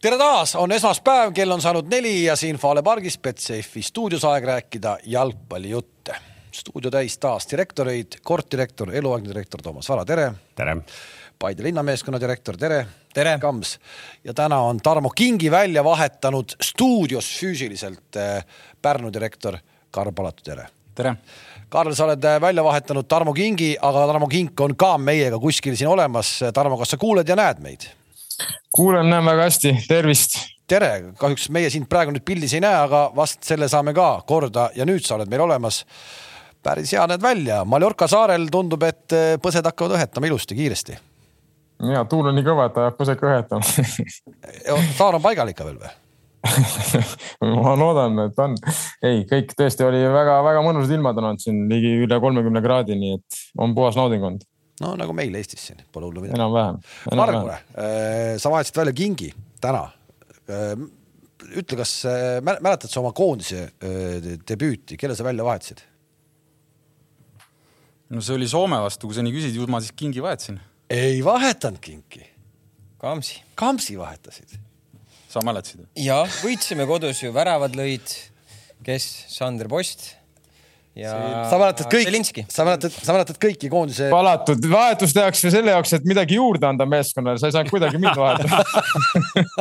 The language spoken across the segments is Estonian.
tere taas, on esmaspäev, kell on saanud neli ja siin Fale pargis Betsafe'i stuudios aeg rääkida jalgpallijutte. stuudio täis taas direktoreid, koortdirektor, eluaegne direktor Toomas Vara, tere. tere. Paide linnameeskonna direktor, tere. tere. Kams. ja täna on Tarmo Kingi välja vahetanud stuudios füüsiliselt äh, Pärnu direktor Karl Palatu, tere. tere. Karl, sa oled äh, välja vahetanud Tarmo Kingi, aga Tarmo Kink on ka meiega kuskil siin olemas. Tarmo, kas sa kuuled ja näed meid? Kuulen, näen väga hästi, tervist. tere, kahjuks meie sind praegu nüüd pildis ei näe, aga vast selle saame ka korda ja nüüd sa oled meil olemas. päris hea näed välja, Mallorca saarel tundub, et äh, põsed hakkavad õhetama ilusti, kiiresti. ja tuul on nii kõva, et ajab põsed ka õhetama saar on paigal ikka veel või? ma loodan, et on. ei, kõik tõesti oli väga-väga mõnusad ilmad on olnud siin ligi üle kolmekümne kraadi, nii et on puhas nauding olnud. No nagu meil Eestis siin, pole hullu midagi. enam-vähem. Margule, sa vahetasid välja Kingi täna. ütle, kas mäletad sa oma koondise debüüti, kelle sa välja vahetasid? no see oli Soome vastu, kui sa nii küsid, ju ma siis Kingi vahetasin. ei vahetanud Kinki. Kamsi. Kamsi vahetasid sa mäletasid? ja võitsime kodus ju, väravad lõid, kes, Sander Post ja sa mäletad kõiki, sa mäletad, sa mäletad kõiki koondise. valatud, vahetus tehakse selle jaoks, et midagi juurde anda meeskonnale, sa ei saanud kuidagi mind vahetada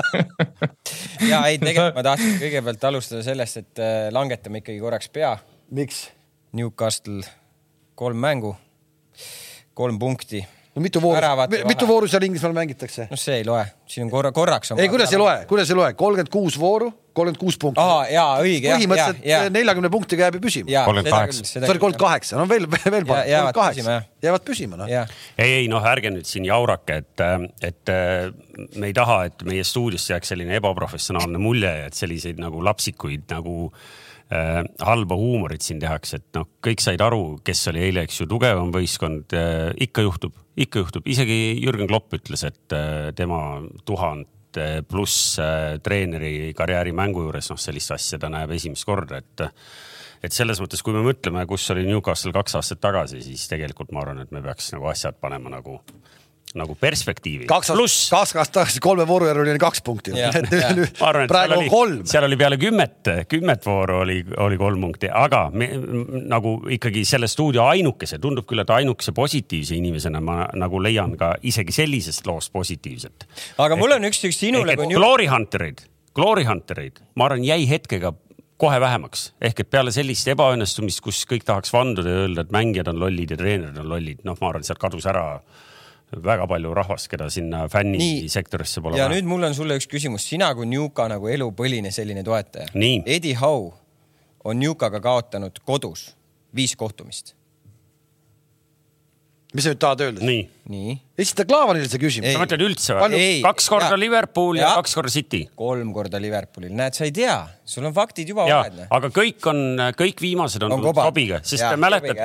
ja ei, tegelikult ma tahtsin kõigepealt alustada sellest, et äh, langetame ikkagi korraks pea. miks? Newcastle kolm mängu, kolm punkti no mitu vooru, mitu vooru seal Inglismaal mängitakse? noh, see ei loe, siin on korra, korraks on. ei, kuidas ei loe, kuidas ei loe, kolmkümmend kuus vooru, kolmkümmend kuus punkti. aa, jaa, õige. põhimõtteliselt neljakümne punktiga jääb ju püsima. kolmkümmend kaheksa. Sorry, kolmkümmend kaheksa, no veel, veel parem. jäävad püsima, jah. jäävad püsima, noh. ei, ei noh, ärge nüüd siin jaurake, et, et me ei taha, et meie stuudiosse jääks selline ebaprofessionaalne mulje, et selliseid nagu lapsikuid nagu äh, halba huumorit siin tehakse, et noh, kõik said aru, kes oli eile, eks ju, tugevam võistkond äh,. ikka juhtub, ikka juhtub, isegi Jürgen Klopp ütles, et äh, tema tuhand pluss äh, treeneri karjääri mängu juures, noh, sellist asja ta näeb esimest korda, et et selles mõttes, kui me mõtleme, kus oli Newcastle kaks aastat tagasi, siis tegelikult ma arvan, et me peaks nagu asjad panema nagu nagu perspektiivi. kaks aastat, kaks aastat tagasi kolme vooru järel oli kaks punkti. praegu on kolm. seal oli peale kümmet, kümmet vooru oli, oli kolm punkti, aga me, nagu ikkagi selle stuudio ainukese, tundub küll, et ainukese positiivse inimesena ma nagu leian ka isegi sellisest loost positiivset. aga mul on üks, üks sinule. Glory Hunterid, Glory Hunterid, ma arvan, jäi hetkega kohe vähemaks ehk et peale sellist ebaõnnestumist, kus kõik tahaks vanduda ja öelda, et mängijad on lollid ja treenerid on lollid, noh, ma arvan, sealt kadus ära väga palju rahvast, keda sinna fännisektorisse pole ja vaja. nüüd mul on sulle üks küsimus, sina kui Newca nagu elupõline selline toetaja. Eddie Howe on Newcaga kaotanud kodus viis kohtumist. mis sa nüüd tahad öelda? nii. Esita Klaavanile see küsimus. sa mõtled üldse või? kaks korda ja. Liverpool ja, ja kaks korda City. kolm korda Liverpoolil, näed, sa ei tea, sul on faktid juba valed. aga kõik on, kõik viimased on, on kobiga, sest ja, mäletad,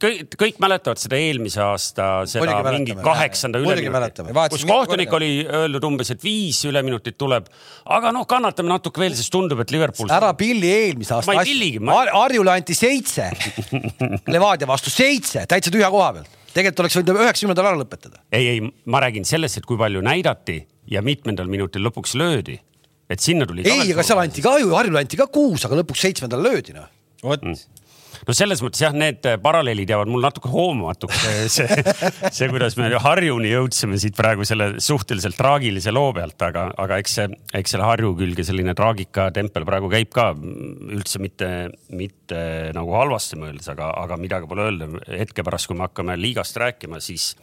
kõik, kõik mäletavad seda eelmise aasta, seda mingi kaheksanda üleminutit, kus kohtunik oli öelnud umbes, et viis üleminutit tuleb. aga noh, kannatame natuke veel, sest tundub, et Liverpool. ära pilli eelmise aasta. ma ei pilligi ma.... Harjule anti seitse Levadia vastu, seitse täitsa tühja koha pealt tegelikult oleks võinud üheksakümnendal ära lõpetada. ei, ei, ma räägin sellest, et kui palju näidati ja mitmendal minutil lõpuks löödi. et sinna tuli. ei, aga seal anti ka ju, Harjule anti ka kuus, aga lõpuks seitsmendal löödi noh. vot mm no selles mõttes jah, need paralleelid jäävad mul natuke hoomamatuks. see, see, kuidas me Harjuni jõudsime siit praegu selle suhteliselt traagilise loo pealt, aga, aga eks see, eks selle Harju külge selline traagikatempel praegu käib ka üldse mitte, mitte nagu halvasti mõeldes, aga, aga midagi pole öelda. hetke pärast, kui me hakkame liigast rääkima, siis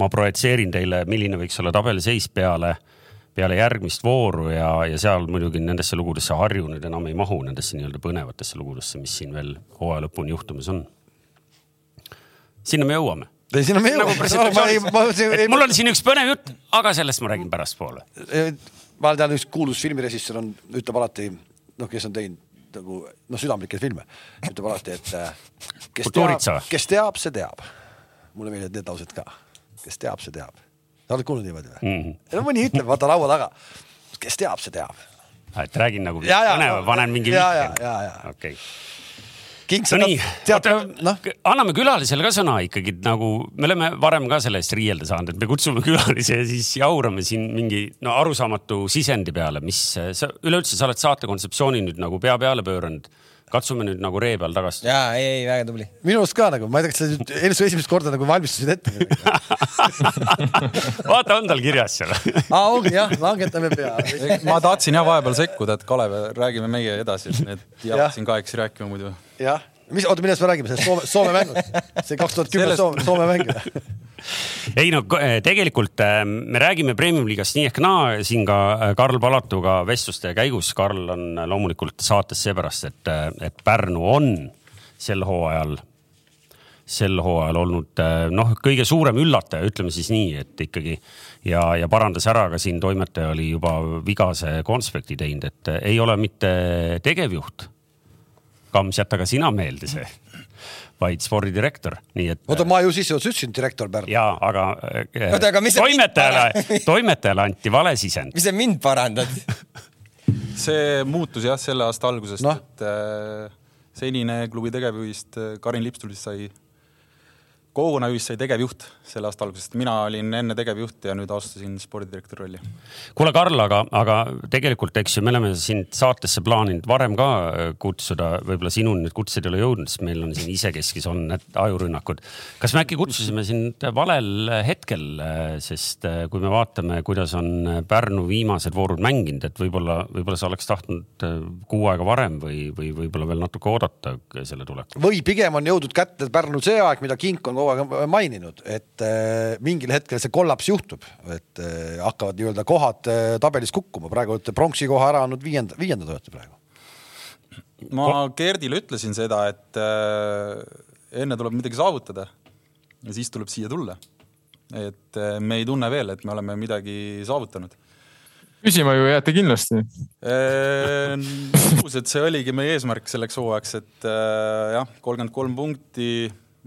ma projitseerin teile, milline võiks olla tabeliseis peale peale järgmist vooru ja, ja seal muidugi nendesse lugudesse Harju nüüd enam ei mahu, nendesse nii-öelda põnevatesse lugudesse, mis siin veel hooaja lõpuni juhtumas on. sinna me jõuame. ei, sinna me jõuame nagu. mul on siin üks põnev jutt, aga sellest ma räägin pärastpoole. ma tean, üks kuulus filmirežissöör on, ütleb alati, noh, kes on teinud nagu noh, südamlikke filme, ütleb alati, et äh, kes teab, kes teab, see teab. mulle meeldivad need laused ka, kes teab, see teab sa oled kuulnud niimoodi või mm? -hmm. no mõni ütleb, vaata laua taga. kes teab, see teab. et räägin nagu põnev, panen mingi vihje. okei okay.. no nii, oota, noh, anname külalisele ka sõna ikkagi nagu, me oleme varem ka selle eest riielda saanud, et me kutsume külalisi ja siis jaurame siin mingi no arusaamatu sisendi peale, mis sa üleüldse, sa oled saate kontseptsiooni nüüd nagu pea peale pööranud katsume nüüd nagu ree peal tagasi. ja ei, ei väga tubli. minu arust ka nagu, ma ei tea, kas sa nüüd elus esimest korda nagu valmistusid ette vaata, on tal kirjas seal aa, ongi jah, langetame pea. ma tahtsin jah vahepeal sekkuda, et Kalev, räägime meie edasi, et jääb siin kahekesi rääkima muidu. jah, mis, oota, millest me räägime, sellest Soome, Soome mängust? see kaks tuhat kümme Soome, Soome mäng ei no eh, tegelikult eh, me räägime Premium-liigast nii ehk naa siin ka eh, Karl Palatuga vestluste käigus. Karl on loomulikult saates seepärast, et, et Pärnu on sel hooajal, sel hooajal olnud noh, kõige suurem üllataja, ütleme siis nii, et ikkagi ja, ja parandas ära ka siin toimetaja oli juba vigase konspekti teinud, et ei ole mitte tegevjuht. Kams, jäta ka sina meelde see vaid spordidirektor, nii et. oota, ma ju sissejuhatuses ütlesin direktor Pärnu. ja, aga, äh, Oota, aga toimetajale, toimetajale anti vale sisend. mis sa mind parandad see muutus jah, selle aasta algusest no., et äh, senine klubi tegevjuhist äh, Karin Lipstulist sai kogukonna sai tegevjuht selle aasta algusest, mina olin enne tegevjuht ja nüüd astusin spordidirektori rolli. kuule, Karl, aga, aga tegelikult, eks ju, me oleme sind saatesse plaaninud varem ka äh, kutsuda, võib-olla sinuni need kutsed ei ole jõudnud, sest meil on siin isekeskis on need ajurünnakud. kas me äkki kutsusime sind valel hetkel, äh, sest äh, kui me vaatame, kuidas on Pärnu viimased voorud mänginud, et võib-olla, võib-olla sa oleks tahtnud kuu aega varem või, või võib-olla veel natuke oodata selle tulekut? või pigem on jõudnud kätte Pärnu see aeg, mida Kink on kogu aeg maininud, et äh, mingil hetkel see kollaps juhtub, et äh, hakkavad nii-öelda kohad äh, tabelis kukkuma, praegu olete pronksi koha ära andnud, viienda, viiendad olete praegu. ma Gerdile ütlesin seda, et enne tuleb midagi saavutada ja siis tuleb siia tulla. et me ei tunne veel, et me oleme midagi saavutanud püsima ju jääte kindlasti. nõus, et see oligi meie eesmärk selleks hooajaks, et jah, kolmkümmend kolm punkti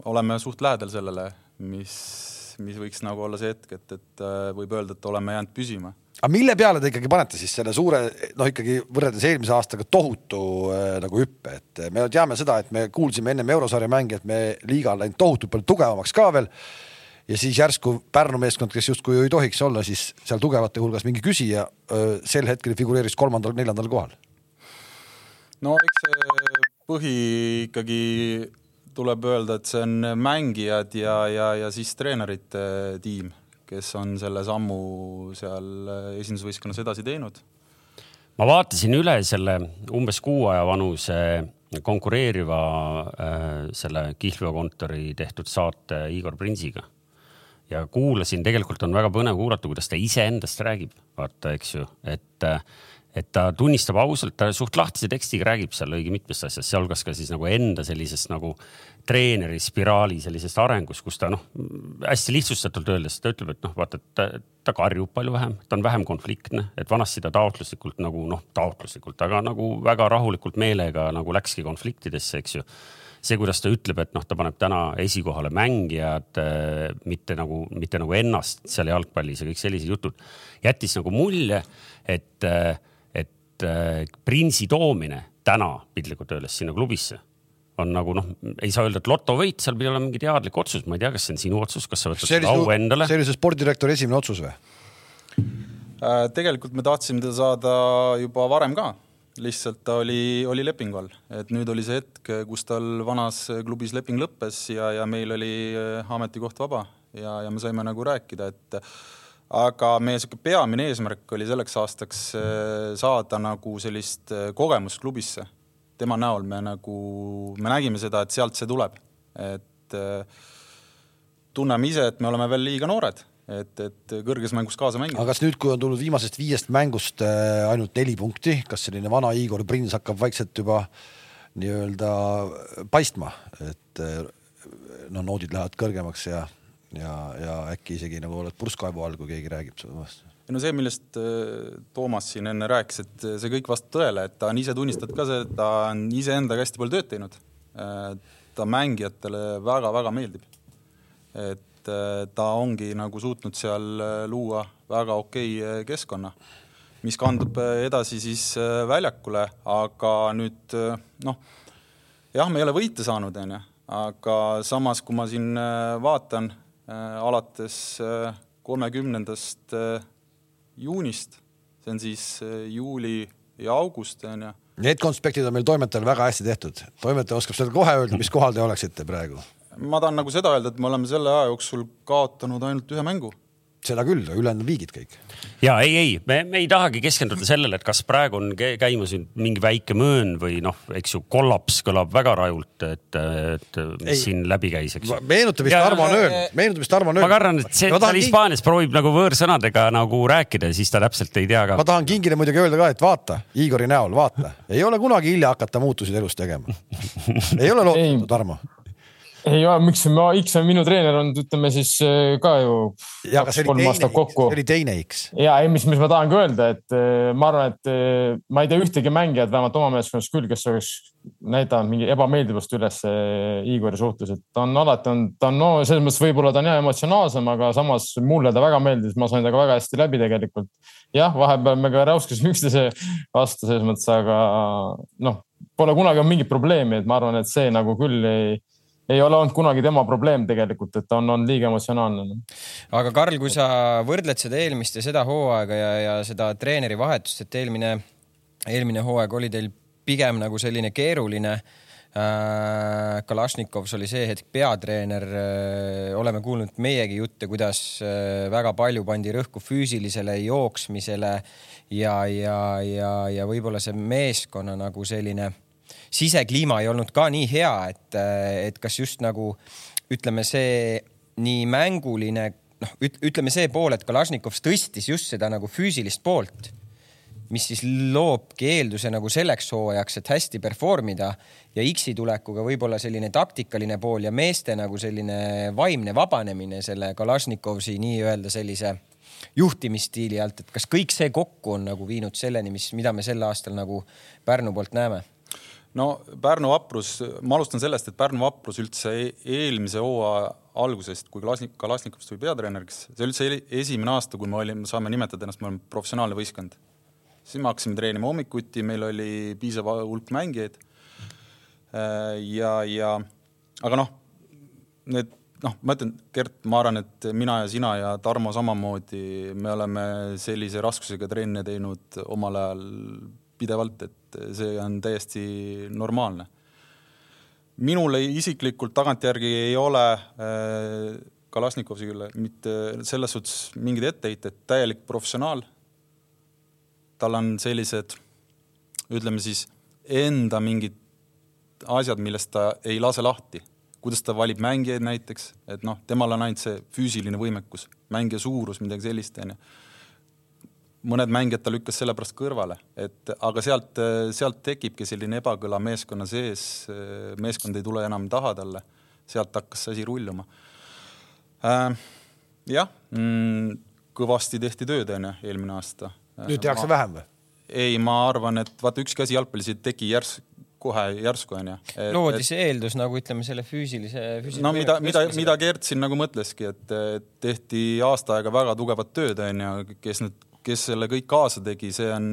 oleme suht lähedal sellele, mis, mis võiks nagu olla see hetk, et, et äh, võib öelda, et oleme jäänud püsima. aga mille peale te ikkagi panete siis selle suure, noh ikkagi võrreldes eelmise aastaga tohutu äh, nagu hüppe, et me teame seda, et me kuulsime ennem eurosarja mänge, et me liiga läinud tohutult palju tugevamaks ka veel ja siis järsku Pärnu meeskond, kes justkui ei tohiks olla siis seal tugevate hulgas mingi küsija, sel hetkel figureeris kolmandal-neljandal kohal. no eks see põhi ikkagi tuleb öelda, et see on mängijad ja, ja, ja siis treenerite tiim, kes on selle sammu seal esindusvõistkonnas edasi teinud. ma vaatasin üle selle umbes kuu aja vanuse konkureeriva äh, selle Kihlveo kontori tehtud saate Igor Prinsiga ja kuulasin, tegelikult on väga põnev kuulata, kuidas ta iseendast räägib, vaata, eks ju, et äh, et ta tunnistab ausalt, ta suht lahtise tekstiga räägib seal õige mitmest asjast, sealhulgas ka siis nagu enda sellisest nagu treeneri spiraali sellisest arengust, kus ta noh, hästi lihtsustatult öeldes ta ütleb, et noh, vaata, et ta, ta karjub palju vähem, ta on vähem konfliktne, et vanasti ta taotluslikult nagu noh, taotluslikult, aga nagu väga rahulikult meelega nagu läkski konfliktidesse, eks ju. See, kuidas ta ütleb, et noh, ta paneb täna esikohale mängijad, mitte nagu, mitte nagu ennast seal jalgpallis ja kõik sellised jutud, jättis nagu mulje, et et äh, Prinsi toomine täna piltlikult öeldes sinna klubisse on nagu noh, ei saa öelda, et lotovõit, seal pidi olema mingi teadlik otsus, ma ei tea, kas see on sinu otsus, kas sa võtad selle au endale? see oli see spordidirektori esimene otsus või? Äh, tegelikult me tahtsime teda saada juba varem ka, lihtsalt ta oli, oli lepingu all, et nüüd oli see hetk, kus tal vanas klubis leping lõppes ja, ja meil oli äh, ametikoht vaba ja, ja me saime nagu rääkida, et aga meie sihuke peamine eesmärk oli selleks aastaks äh, saada nagu sellist äh, kogemust klubisse. tema näol me nagu, me nägime seda, et sealt see tuleb, et äh, tunneme ise, et me oleme veel liiga noored et, et kõrges mängus kaasa mängida. aga kas nüüd, kui on tulnud viimasest viiest mängust ainult neli punkti, kas selline vana Igor Prins hakkab vaikselt juba nii-öelda paistma, et noh, noodid lähevad kõrgemaks ja ja, ja äkki isegi nagu oled purskkaevu all, kui keegi räägib sulle vastu. no see, millest äh, Toomas siin enne rääkis, et see kõik vastab tõele, et ta on ise tunnistanud ka seda, et ta on iseendaga hästi palju tööd teinud. Äh, ta mängijatele väga-väga meeldib. et äh, ta ongi nagu suutnud seal luua väga okei keskkonna, mis kandub edasi siis väljakule, aga nüüd noh jah, me ei ole võite saanud, onju, aga samas, kui ma siin äh, vaatan äh, alates äh, kolmekümnendast juunist, see on siis juuli ja august, onju. Need konspektid on meil toimetajal väga hästi tehtud. toimetaja oskab seda kohe öelda, mis kohal te oleksite praegu? ma tahan nagu seda öelda, et me oleme selle aja jooksul kaotanud ainult ühe mängu seda küll, ülejäänud viigid kõik. ja ei, ei, me, me ei tahagi keskenduda sellele, et kas praegu on käimas mingi väike möön või noh, eks ju, kollaps kõlab väga rajult, et, et mis ei. siin läbi käis, eks. meenutab vist Tarmo on öelnud, meenutab vist Tarmo on öelnud. ma kardan, et see, et ta Hispaanias proovib nagu võõrsõnadega nagu rääkida ja siis ta täpselt ei tea ka. ma tahan Kingile muidugi öelda ka, et vaata Igori näol, vaata, ei ole kunagi hilja hakata muutusi elus tegema. ei ole lootusetu, Tarmo ei, miks ma, X on minu treener olnud, ütleme siis äh, ka ju. oli teine X, see oli teine X. ja ei, mis, mis ma tahangi öelda, et äh, ma arvan, et äh, ma ei tea ühtegi mängijat vähemalt oma meeskonnas küll, kes oleks näidanud mingi ebameeldivust üles Igori suhtes, et ta on alati on, ta on no selles mõttes võib-olla ta on jah emotsionaalsem, aga samas mulle ta väga meeldis, ma sain temaga väga hästi läbi tegelikult. jah, vahepeal me ka räuskasime üksteise vastu selles mõttes, aga noh, pole kunagi olnud mingit probleemi, et ma arvan, et see nagu küll ei ei ole olnud kunagi tema probleem tegelikult, et ta on olnud liiga emotsionaalne. Noh. aga Karl, kui sa võrdled seda eelmist ja seda hooaega ja, ja seda treeneri vahetust, et eelmine, eelmine hooaeg oli teil pigem nagu selline keeruline äh,. Kalašnikovs oli see hetk peatreener äh,. oleme kuulnud meiegi jutte, kuidas äh, väga palju pandi rõhku füüsilisele jooksmisele ja, ja, ja, ja võib-olla see meeskonna nagu selline sisekliima ei olnud ka nii hea, et, et kas just nagu ütleme, see nii mänguline, noh, ütleme see pool, et Kalašnikov tõstis just seda nagu füüsilist poolt, mis siis loobki eelduse nagu selleks hooajaks, et hästi perform ida ja X-i tulekuga võib-olla selline taktikaline pool ja meeste nagu selline vaimne vabanemine selle Kalašnikovsi nii-öelda sellise juhtimisstiili alt, et kas kõik see kokku on nagu viinud selleni, mis, mida me sel aastal nagu Pärnu poolt näeme no Pärnu vaprus, ma alustan sellest, et Pärnu vaprus üldse e-, eelmise hooaja algusest, kui Kalasnik, Kalasnikovist tuli peatreeneriks, see üldse esimene aasta, kui me olime, saame nimetada ennast, me oleme professionaalne võistkond. siis me hakkasime treenima hommikuti, meil oli piisav hulk mängijaid. Äh, ja, ja aga noh, need noh, ma ütlen, Gert, ma arvan, et mina ja sina ja Tarmo samamoodi, me oleme sellise raskusega trenne teinud omal ajal pidevalt, et see on täiesti normaalne. minule isiklikult tagantjärgi ei ole äh, Kalašnikovsi üle mitte selles suhtes mingeid etteheited, täielik professionaal. tal on sellised, ütleme siis enda mingid asjad, millest ta ei lase lahti, kuidas ta valib mängijaid näiteks, et noh, temal on ainult see füüsiline võimekus, mängija suurus, midagi sellist, onju mõned mängijad ta lükkas sellepärast kõrvale, et aga sealt, sealt tekibki selline ebakõla meeskonna sees, meeskond ei tule enam taha talle, sealt hakkas see asi rulluma äh,. jah mm,, kõvasti tehti tööd, onju, eelmine aasta. nüüd tehakse ma, vähem või? ei, ma arvan, et vaata, ükski asi jalgpallis ei teki järsk, kohe järsku onju. loodi see eeldus nagu ütleme selle füüsilise, füüsilise. no mida, mida, mida Gert siin nagu mõtleski, et tehti aasta aega väga tugevat tööd onju, kes nüüd kes selle kõik kaasa tegi, see on,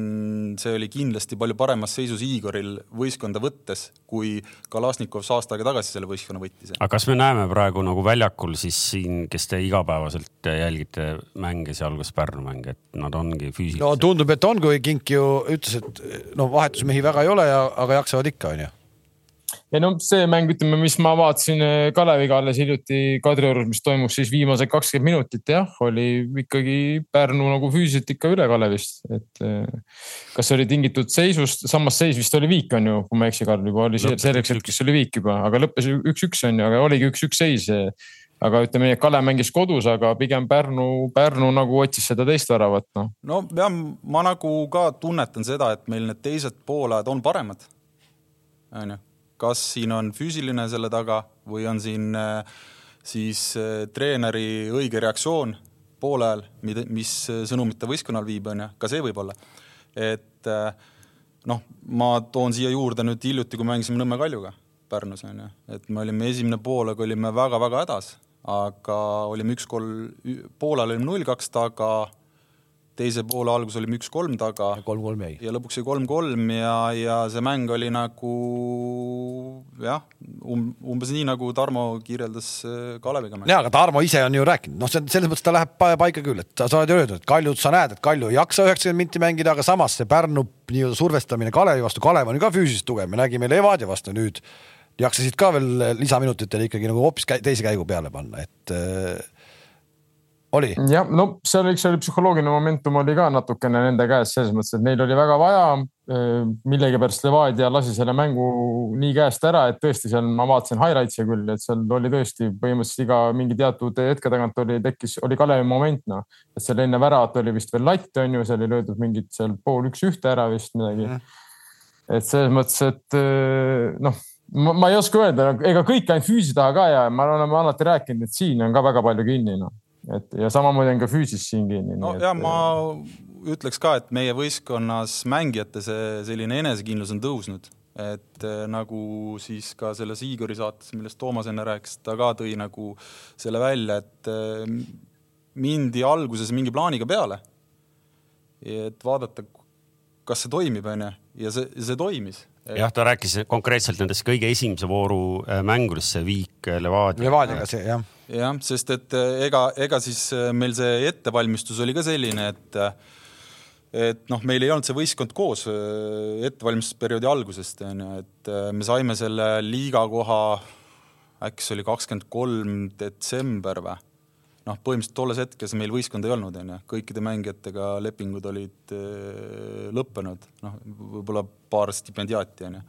see oli kindlasti palju paremas seisus Igoril võistkonda võttes, kui Kalasnikov aasta aega tagasi selle võistkonna võttis. aga kas me näeme praegu nagu väljakul siis siin, kes te igapäevaselt jälgite mänge, sealhulgas Pärnu mänge, et nad ongi füüsiliselt? no tundub, et on, kui Kink ju ütles, et no vahetusmehi väga ei ole ja, aga jaksavad ikka, onju ja no see mäng, ütleme, mis ma vaatasin eh, Kaleviga alles hiljuti Kadriorus, mis toimus siis viimased kakskümmend minutit, jah, oli ikkagi Pärnu nagu füüsiliselt ikka üle Kalevist, et eh, kas see oli tingitud seisust, samas seis vist oli viik, on ju, kui ma ei eksi, Karl, juba oli selleks hetkeks oli viik juba, aga lõppes üks-üks on ju, aga oligi üks-üks seis aga ütleme nii, et Kalev mängis kodus, aga pigem Pärnu, Pärnu nagu otsis seda teist väravat, noh. no jah, ma nagu ka tunnetan seda, et meil need teised poolajad on paremad. onju kas siin on füüsiline selle taga või on siin äh, siis äh, treeneri õige reaktsioon poole ajal, mis sõnumit ta võistkonnal viib, on ju, ka see võib olla. et äh, noh, ma toon siia juurde nüüd hiljuti, kui mängisime Nõmme Kaljuga Pärnus, on ju, et me olime esimene poolega olime väga-väga hädas, aga olime üks-kolm, poolel olime null-kaks taga, teise poole algus olime üks-kolm taga. kolm-kolm jäi. ja lõpuks jäi kolm-kolm ja, ja see mäng oli nagu jah um,, umbes nii, nagu Tarmo kirjeldas äh, Kaleviga. ja, aga Tarmo ise on ju rääkinud, noh, see selles mõttes ta läheb paika küll, et sa, oled ju öelnud, et Kaljut, sa näed, et Kalju ei jaksa üheksakümmend minti mängida, aga samas see Pärnu nii-öelda survestamine Kalevi vastu, Kalev on ju ka füüsiliselt tugev, me nägime Levadia vastu nüüd jaksasid ka veel lisaminutitel ikkagi nagu hoopis teise käigu peale panna, et äh, oli. jah, no seal eks oli psühholoogiline momentum oli ka natukene nende käes selles mõttes, et neil oli väga vaja. Äh, millegipärast Levadia lasi selle mängu nii käest ära, et tõesti seal ma vaatasin highlights'e küll, et seal oli tõesti põhimõtteliselt iga mingi teatud hetke tagant oli, tekkis, oli Kalevi moment noh, et seal enne väravat oli vist veel latt on ju, seal oli löödud mingit seal pool üks-ühte ära vist midagi mm.. et selles mõttes, et äh, noh ma, ma ei oska öelda, ega kõik ainult füüsi taha ka ja me oleme alati rääkinud, et siin on ka väga palju kinni, noh. Et ja samamoodi on ka füüsis siin kinni. no et, ja ma ütleks ka, et meie võistkonnas mängijate see selline enesekindlus on tõusnud, et äh, nagu siis ka selles Igori saates, millest Toomas enne rääkis, ta ka tõi nagu selle välja, et äh, mindi alguses mingi plaaniga peale. et vaadata, kas see toimib, onju, ja see, see toimis jah, ta rääkis konkreetselt nendest kõige esimese vooru äh, mängudest, see viik äh, Levadia. Levadiaga see jah. Jah, sest et äh, ega, ega siis meil see ettevalmistus oli ka selline, et et noh, meil ei olnud see võistkond koos ettevalmistusperioodi algusest onju, et me saime selle liiga koha, äkki see oli kakskümmend kolm detsember või noh, põhimõtteliselt tolles hetkes meil võistkonda ei olnud, onju, kõikide mängijatega lepingud olid lõppenud, noh, võib-olla paar stipendiaati, onju.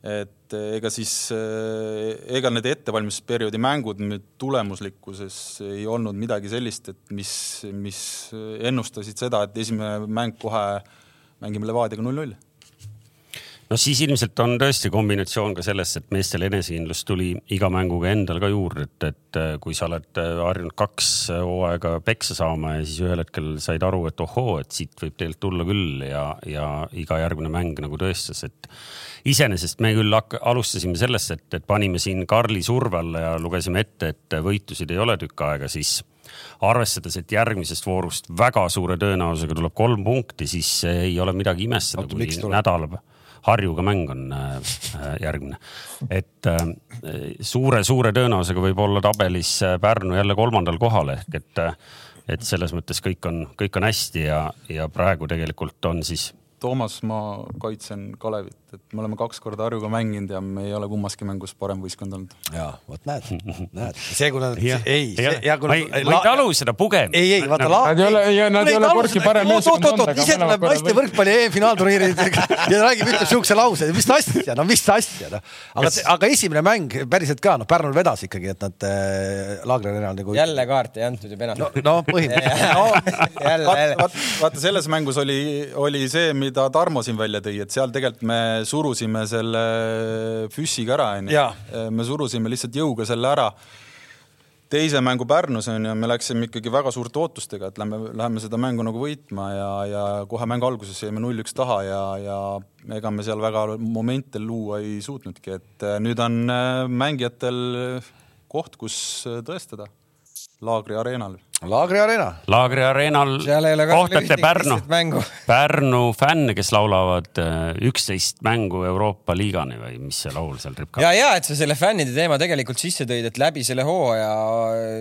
Et äh, ega siis äh,, ega need ettevalmistusperioodi mängud tulemuslikkuses ei olnud midagi sellist, et mis, mis ennustasid seda, et esimene mäng kohe mängime Levadiaga null-null. No siis ilmselt on tõesti kombinatsioon ka sellest, et meestel enesekindlus tuli iga mänguga endal ka juurde, et, et äh, kui sa oled harjunud kaks hooaega peksa saama ja siis ühel hetkel said aru, et ohoo, et siit võib tegelikult tulla küll ja, ja iga järgmine mäng nagu tõestas, et iseenesest me küll alustasime sellest, et, et panime siin Karli surve alla ja lugesime ette, et võitusid ei ole tükk aega, siis arvestades, et järgmisest voorust väga suure tõenäosusega tuleb kolm punkti, siis ei ole midagi imestada, kui nädal Harjuga mäng on äh, äh, järgmine. et suure-suure äh, tõenäosusega võib olla tabelis Pärnu jälle kolmandal kohal ehk et, et selles mõttes kõik on, kõik on hästi ja, ja praegu tegelikult on siis Toomas, ma kaitsen Kalevit, et me oleme kaks korda Harjuga mänginud ja me ei ole kummaski mängus parem võistkond olnud. ja vot näed, näed, see kui nad, ei, kui nad. ma ei talu seda pugemist. ei, ei vaata la-. Nad ei ole, nad ei ole korki parem meeskond olnud. oot-oot-oot, ise tuleb naiste võrkpalli EM-finaalturniiri ja räägib, ütleb siukse lause, mis asja, no mis asja, noh. aga, aga esimene mäng päriselt ka, noh, Pärnul vedas ikkagi, et nad äh, Laagri arenal nagu. jälle kaarte ei antud ju penalt. no, no põhimõtteliselt. jälle, jälle. vaata, selles mängus oli, oli see, mida Tarmo siin välja tõi, et seal tegelikult me surusime selle füssiga ära, onju. me surusime lihtsalt jõuga selle ära. teise mängu Pärnus onju, me läksime ikkagi väga suurte ootustega, et lähme, läheme seda mängu nagu võitma ja, ja kohe mängu alguses jäime null-üks taha ja, ja ega me seal väga momente luua ei suutnudki, et nüüd on äh, mängijatel koht, kus tõestada Laagri areenal Laagri Arena. Laagri Arenal kohtate Pärnu, Pärnu fänne, kes laulavad äh, üksteist mängu Euroopa liigani või mis see laul seal ripkab? ja, ja et sa selle fännide teema tegelikult sisse tõid, et läbi selle hooaja,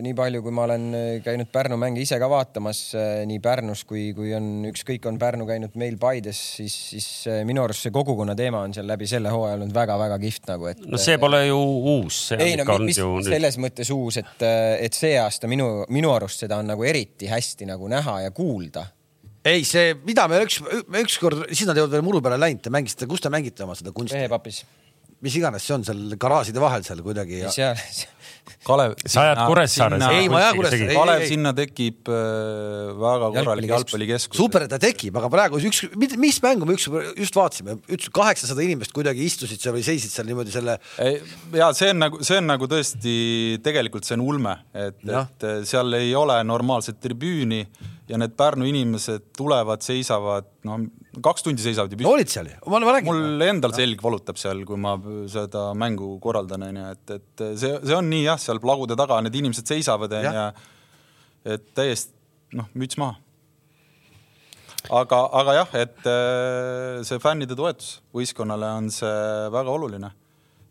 nii palju, kui ma olen äh, käinud Pärnu mänge ise ka vaatamas äh, nii Pärnus kui, kui on ükskõik, on Pärnu käinud meil Paides, siis, siis minu arust see kogukonna teema on seal läbi selle hooaja olnud väga-väga kihvt nagu, et. no see pole ju uus. ei no mis, mis selles mõttes uus, et, et see aasta minu, minu arust seda on nagu eriti hästi nagu näha ja kuulda ei, see, mida me üks, ükskord, siis nad ei olnud veel muru peale läinud, te mängisite, kus te mängite oma seda kunsti? mehepapis. mis iganes see on seal garaažide vahel seal kuidagi ja.... seal Kalev. sa ajad Kuressaares? ei, ma ei aja Kuressaares. Kalev, sinna tekib äh, väga korralik jalgpallikeskus. super, et ta tekib, aga praegu üks, mis mängu me üks, just vaatasime, üks kaheksasada inimest kuidagi istusid seal või seisid seal niimoodi selle. ja see on nagu, see on nagu tõesti, tegelikult see on ulme, et, et seal ei ole normaalset tribüüni ja need Pärnu inimesed tulevad, seisavad, no kaks tundi seisavad ju. no olid seal ju, ma räägin. mul endal selg valutab seal, kui ma seda mängu korraldan, onju, et, et see, see on nii jah, seal plagude taga need inimesed seisavad, onju, et täiesti noh, müts maha aga, aga jah, et äh, see fännide toetus võistkonnale on see väga oluline.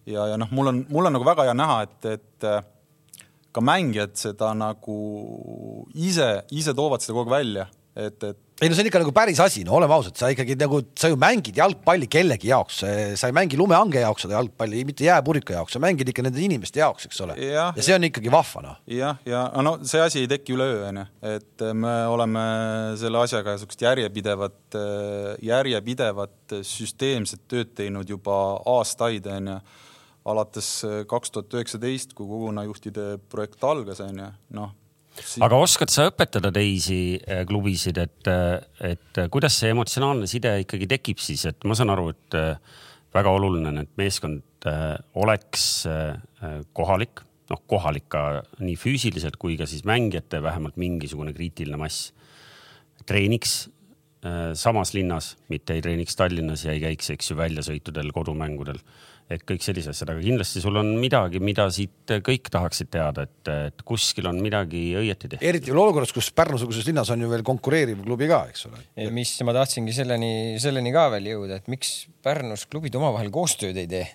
ja, ja noh, mul on, mul on nagu väga hea näha, et, et äh, ka mängijad seda nagu ise, ise toovad seda kogu aeg välja, et, et ei no see on ikka nagu päris asi, no oleme ausad, sa ikkagi nagu, sa ju mängid jalgpalli kellegi jaoks, sa ei mängi lumehange jaoks seda jalgpalli, mitte jääpurika jaoks, sa mängid ikka nende inimeste jaoks, eks ole. ja see on ikkagi vahva noh. jah, ja no see asi ei teki üleöö, onju, et me oleme selle asjaga niisugust järjepidevat, järjepidevat süsteemset tööd teinud juba aastaid, onju alates kaks tuhat üheksateist, kui kogunajuhtide projekt algas, onju, noh. Aga oskad sa õpetada teisi äh, klubisid, et, äh, et äh, kuidas see emotsionaalne side ikkagi tekib siis, et ma saan aru, et väga oluline on, et meeskond oleks kohalik, noh, kohalik ka nii füüsiliselt kui ka siis mängijate vähemalt mingisugune kriitiline mass. treeniks samas linnas, mitte ei treeniks Tallinnas ja ei käiks, eks ju, väljasõitudel, kodumängudel et kõik sellised asjad, aga kindlasti sul on midagi, mida siit kõik tahaksid teada, et, et kuskil on midagi õieti tehtud. eriti veel olukorras, kus Pärnu-suguses linnas on ju veel konkureeriv klubi ka, eks ole. mis ma tahtsingi selleni, selleni ka veel jõuda, et miks Pärnus klubid omavahel koostööd ei tee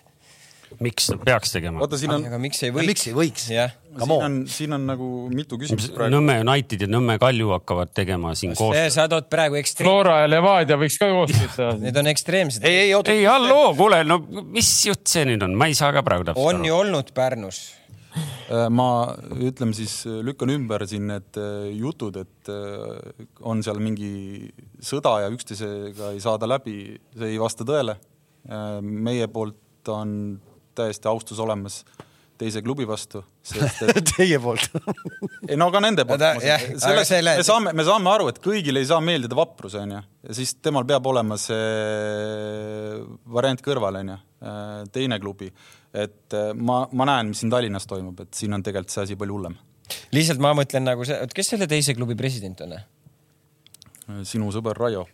miks peaks tegema? oota, siin on. aga miks ei võiks? miks ei võiks? siin on, siin on nagu mitu küsimust praegu. Nõmme United ja Nõmme Kalju hakkavad tegema siin koostööd. sa tood praegu ekstreem-. Flora ja Levadia võiks ka koostööd teha. Need on ekstreemsed. ei, ei, ei, halloo, kuule, no mis jutt see nüüd on, ma ei saa ka praegu täpselt aru. on ju olnud Pärnus äh, ma ütleme siis, lükkan ümber siin need äh, jutud, et äh, on seal mingi sõda ja üksteisega ei saada läbi, see ei vasta tõele. meie poolt on täiesti austus olemas teise klubi vastu, sest et Teie poolt ei no ka nende poolt. Selles, selle... me saame, me saame aru, et kõigile ei saa meeldida vaprus, onju, ja siis temal peab olema see variant kõrval, onju, teine klubi. et äh, ma, ma näen, mis siin Tallinnas toimub, et siin on tegelikult see asi palju hullem. lihtsalt ma mõtlen nagu see, et kes selle teise klubi president on? sinu sõber Raio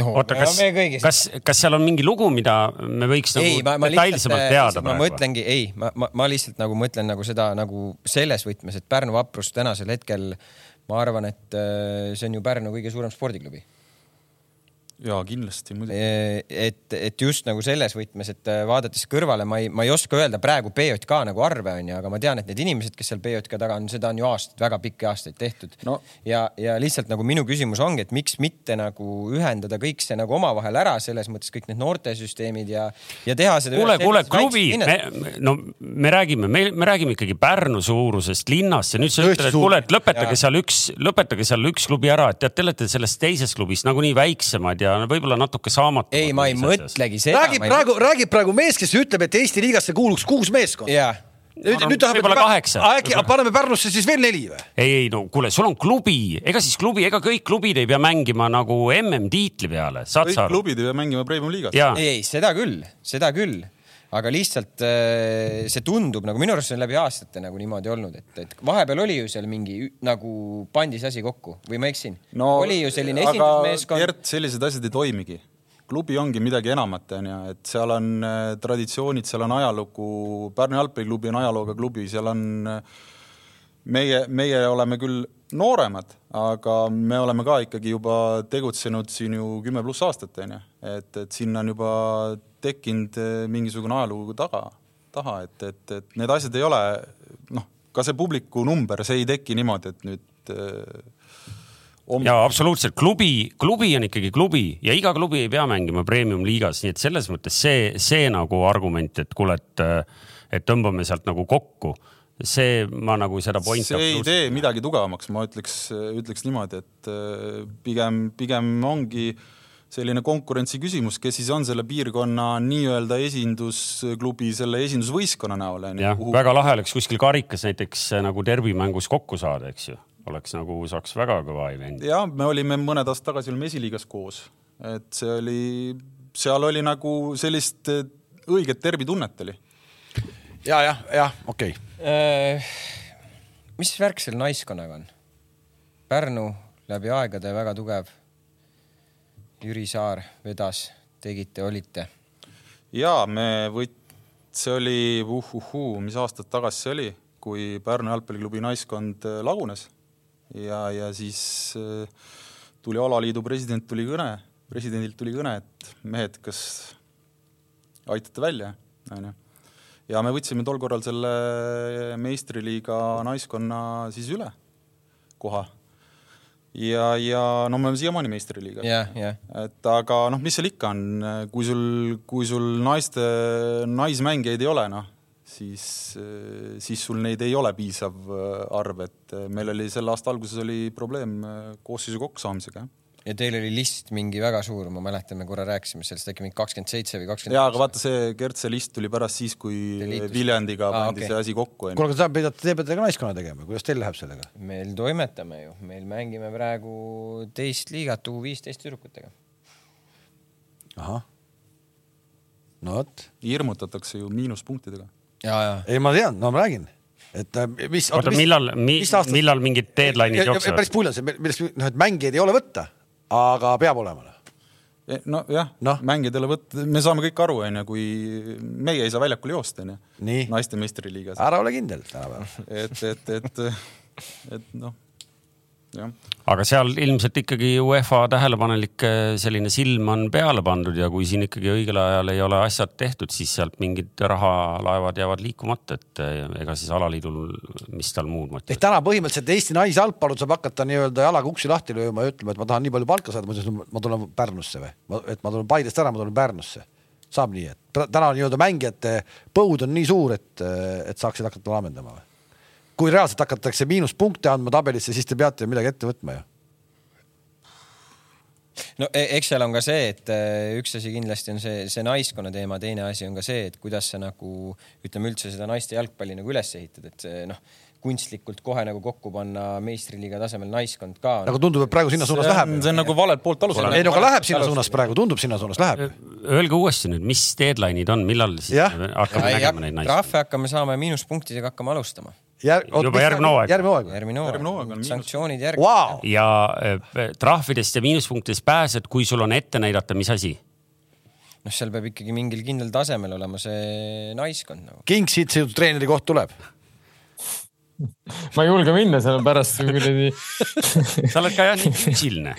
no, oota, kas, kas, kas seal on mingi lugu, mida me võiks nagu ei, ma, detailsemalt teada ma praegu? ma mõtlengi, ei, ma, ma, ma lihtsalt nagu mõtlen nagu seda nagu selles võtmes, et Pärnu vaprus tänasel hetkel, ma arvan, et äh, see on ju Pärnu kõige suurem spordiklubi jaa, kindlasti muidugi. et, et just nagu selles võtmes, et äh, vaadates kõrvale, ma ei, ma ei oska öelda praegu BJK nagu arve on ju, aga ma tean, et need inimesed, kes seal BJK taga on, seda on ju aastaid, väga pikki aastaid tehtud no.. ja, ja lihtsalt nagu minu küsimus ongi, et miks mitte nagu ühendada kõik see nagu omavahel ära, selles mõttes kõik need noortesüsteemid ja, ja teha seda. kuule, kuule, klubi, me, no me räägime, me, me räägime ikkagi Pärnu suurusest linnast ja nüüd sa ütled, et kuule, et lõpetage ja. seal üks, lõpetage seal üks klubi ära, et tead, te olete selles teises klubis nagunii väiksemad ja ja võib-olla natuke saamatu. ei, ma ei mõtlegi seda. räägib praegu, räägib praegu mees, kes ütleb, et Eesti liigasse kuuluks kuus meeskonda. jah nüüd, nüüd tahab. võib-olla kaheksa. äkki paneme Pärnusse siis veel neli või? ei, ei no kuule, sul on klubi, ega siis klubi, ega kõik klubid ei pea mängima nagu MM-tiitli peale, saad sa aru? kõik klubid ei pea mängima Premium liigas. ei, ei seda küll, seda küll aga lihtsalt äh, see tundub nagu minu arust see on läbi aastate nagu niimoodi olnud, et, et vahepeal oli ju seal mingi nagu pandi see asi kokku või ma eksin no,? oli ju selline esindusmeeskond. Gert, sellised asjad ei toimigi. klubi ongi midagi enamat, onju, et seal on äh, traditsioonid, seal on ajalugu. Pärnu jalgpalliklubi on ajalooga klubi, seal on äh, meie, meie oleme küll nooremad, aga me oleme ka ikkagi juba tegutsenud siin ju kümme pluss aastat, onju, et, et siin on juba tekkinud eh, mingisugune ajalugu taga, taha, et, et, et need asjad ei ole noh, ka see publiku number, see ei teki niimoodi, et nüüd äh, om... ja absoluutselt, klubi, klubi on ikkagi klubi ja iga klubi ei pea mängima premium-liigas, nii et selles mõttes see, see nagu argument, et kuule, et, et tõmbame sealt nagu kokku see ma nagu seda pointi. see ei tee midagi tugevamaks, ma ütleks, ütleks niimoodi, et äh, pigem, pigem ongi selline konkurentsi küsimus, kes siis on selle piirkonna nii-öelda esindusklubi, selle esindusvõistkonna näol. jah väga lahe oleks kuskil karikas näiteks äh, nagu derbimängus kokku saada, eks ju, oleks nagu, saaks väga kõva event. ja me olime mõned aastad tagasi olime esiliigas koos, et see oli, seal oli nagu sellist äh, õiget derbitunnet oli. Ja, jah, jah, okei okay. äh,. mis värk selle naiskonnaga on? Pärnu läbi aegade väga tugev Jüri Saar vedas, tegite, olite? ja me võt-, see oli uhuhuu, mis aastad tagasi see oli, kui Pärnu jalgpalliklubi naiskond äh, lagunes ja, ja siis äh, tuli alaliidu president tuli kõne, presidendilt tuli kõne, et mehed, kas aitate välja, onju. Ja me võtsime tol korral selle meistriliiga naiskonna siis üle koha ja, ja no me oleme siiamaani meistriliigas yeah,. Yeah. et aga noh, mis seal ikka on, kui sul, kui sul naiste, naismängijaid ei ole, noh, siis, siis sul neid ei ole piisav arv, et meil oli selle aasta alguses oli probleem koosseisu kokkusaamisega ja teil oli list mingi väga suur, ma mäletan, me korra rääkisime sellest äkki mingi kakskümmend seitse või kakskümmend. jaa, aga vaata, see Kertse list tuli pärast siis, kui Viljandiga ah, pandi okay. see asi kokku. kuule, aga te peate, te peate ka naiskonna tegema, kuidas teil läheb sellega? meil toimetame ju, meil mängime praegu teist liigat U viisteist tüdrukutega. ahah. no vot. hirmutatakse ju miinuspunktidega. ei, ma tean, no ma räägin et äh, mis. oota, millal, millal mingid deadline'id jooksevad? päris pull on see, millest, noh, et mängijaid ei ole võtta aga peab olema noh. e, nojah no., mängijatele võt-, me saame kõik aru, onju, kui meie ei saa väljakul joosta, onju. naiste meistriliigas. ära ole kindel tänapäeval et, et, et, et noh aga seal ilmselt ikkagi UEFA tähelepanelik eh, selline silm on peale pandud ja kui siin ikkagi õigel ajal ei ole asjad tehtud, siis sealt mingid rahalaevad jäävad liikumata, et eh, ega siis alaliidul, mis tal muud motivatsiooni. ehk täna põhimõtteliselt Eesti naisjalgpallur saab hakata nii-öelda jalaga uksi lahti lööma ja ütlema, et ma tahan nii palju palka saada, muidu ma tulen Pärnusse või, et ma tulen Paidest ära, ma tulen Pärnusse. saab nii, et täna nii-öelda mängijate põud on nii suur, et, et saaksid hakata laamendama või? Kui reaalselt hakatakse miinuspunkte andma tabelisse, siis te peate midagi ette võtma ju no e, eks seal on ka see, et äh, üks asi kindlasti on see, see naiskonna teema, teine asi on ka see, et kuidas sa nagu ütleme üldse seda naiste jalgpalli nagu üles ehitad, et see noh, kunstlikult kohe nagu kokku panna meistriliiga tasemel naiskond ka. nagu tundub, et praegu sinna suunas see läheb. see on nagu valelt poolt alustada. ei no aga läheb sinna suunas praegu, tundub sinna suunas läheb. Öelge uuesti nüüd, mis deadline'id on, millal siis ja. hakkame nägema neid naisi? trahve hakkame saama ja miinuspunktidega hakkame alustama Jär, juba järgmine hooaeg. järgmine hooaeg. järgmine hooaeg, sanktsioonid järgi wow.. ja äh, trahvidest ja miinuspunktidest pääsed, kui sul on ette näidata, mis asi? noh, seal peab ikkagi mingil kindlal tasemel olema see naiskond nagu. King siit treeneri koht tuleb ma ei julge minna, sellepärast kuradi. sa oled ka jah nii füüsiline.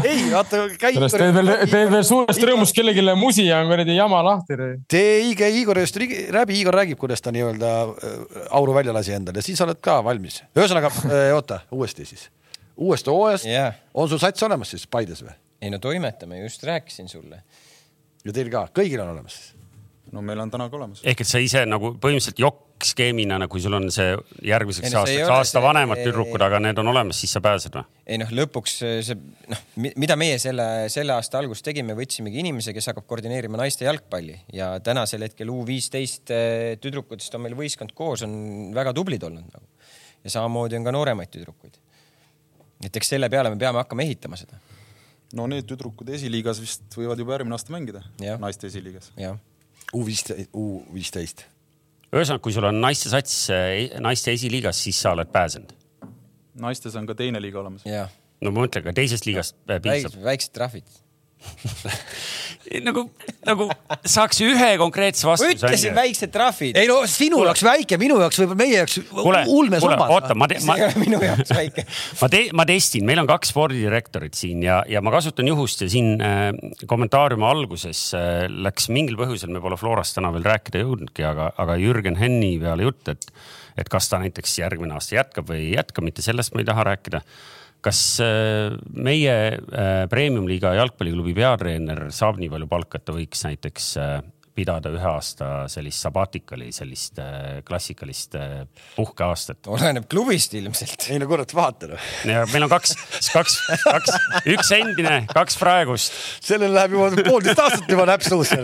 ei, vaata käi. teed veel, teed veel suurest rõõmust kellelegi musi ja on kuradi jama lahti. tee Igor, Igor just läbi, Igor räägib, kuidas ta nii-öelda äh, auru välja lasi endale, siis oled ka valmis. ühesõnaga, äh, oota, uuesti siis. uuest hooajast yeah. on sul sats olemas siis Paides või? ei no toimetame, just rääkisin sulle. ja teil ka, kõigil on olemas? No meil on täna ka olemas. ehk et sa ise nagu põhimõtteliselt jokk-skeemina, kui sul on see järgmiseks ei, aastaks aasta see, vanemad tüdrukud, aga need on olemas, siis sa pääsed või? ei noh, lõpuks see noh, mida meie selle, selle aasta alguses tegime, võtsimegi inimese, kes hakkab koordineerima naiste jalgpalli ja tänasel hetkel U viisteist eh, tüdrukutest on meil võistkond koos, on väga tublid olnud nagu. ja samamoodi on ka nooremaid tüdrukuid. et eks selle peale me peame hakkama ehitama seda. no need tüdrukud esiliigas vist võivad juba järgmine aasta mängida, naiste esiliigas. U viisteist, U viisteist. ühesõnaga, kui sul on naiste sats naiste esiliigas, siis sa oled pääsenud. naistes on ka teine liiga olemas. no ma mõtlen, ka teisest liigast piisab. väiksed trahvid nagu, nagu saaks ühe konkreetse vastuse. ma ütlesin väiksed trahvid. ei no sinu jaoks väike, minu jaoks võib-olla meie jaoks ulmesummad. oota, ma, ma, minu jaoks väike ma te-, ma testin, meil on kaks spordidirektorit siin ja, ja ma kasutan juhust ja siin äh, kommentaariumi alguses äh, läks mingil põhjusel, me pole Florast täna veel rääkida jõudnudki, aga, aga Jürgen Henni peale jutt, et, et kas ta näiteks järgmine aasta jätkab või ei jätka, mitte sellest ma ei taha rääkida kas äh, meie äh, premium-liiga jalgpalliklubi peatreener saab nii palju palka, et ta võiks näiteks äh, pidada ühe aasta sellist sabatikali, sellist äh, klassikalist äh, puhkeaastat. oleneb klubist ilmselt. ei no kurat, vaata noh. ja meil on kaks, kaks, kaks, üks endine, kaks praegust. sellel läheb juba poolteist aastat juba näpp suusse.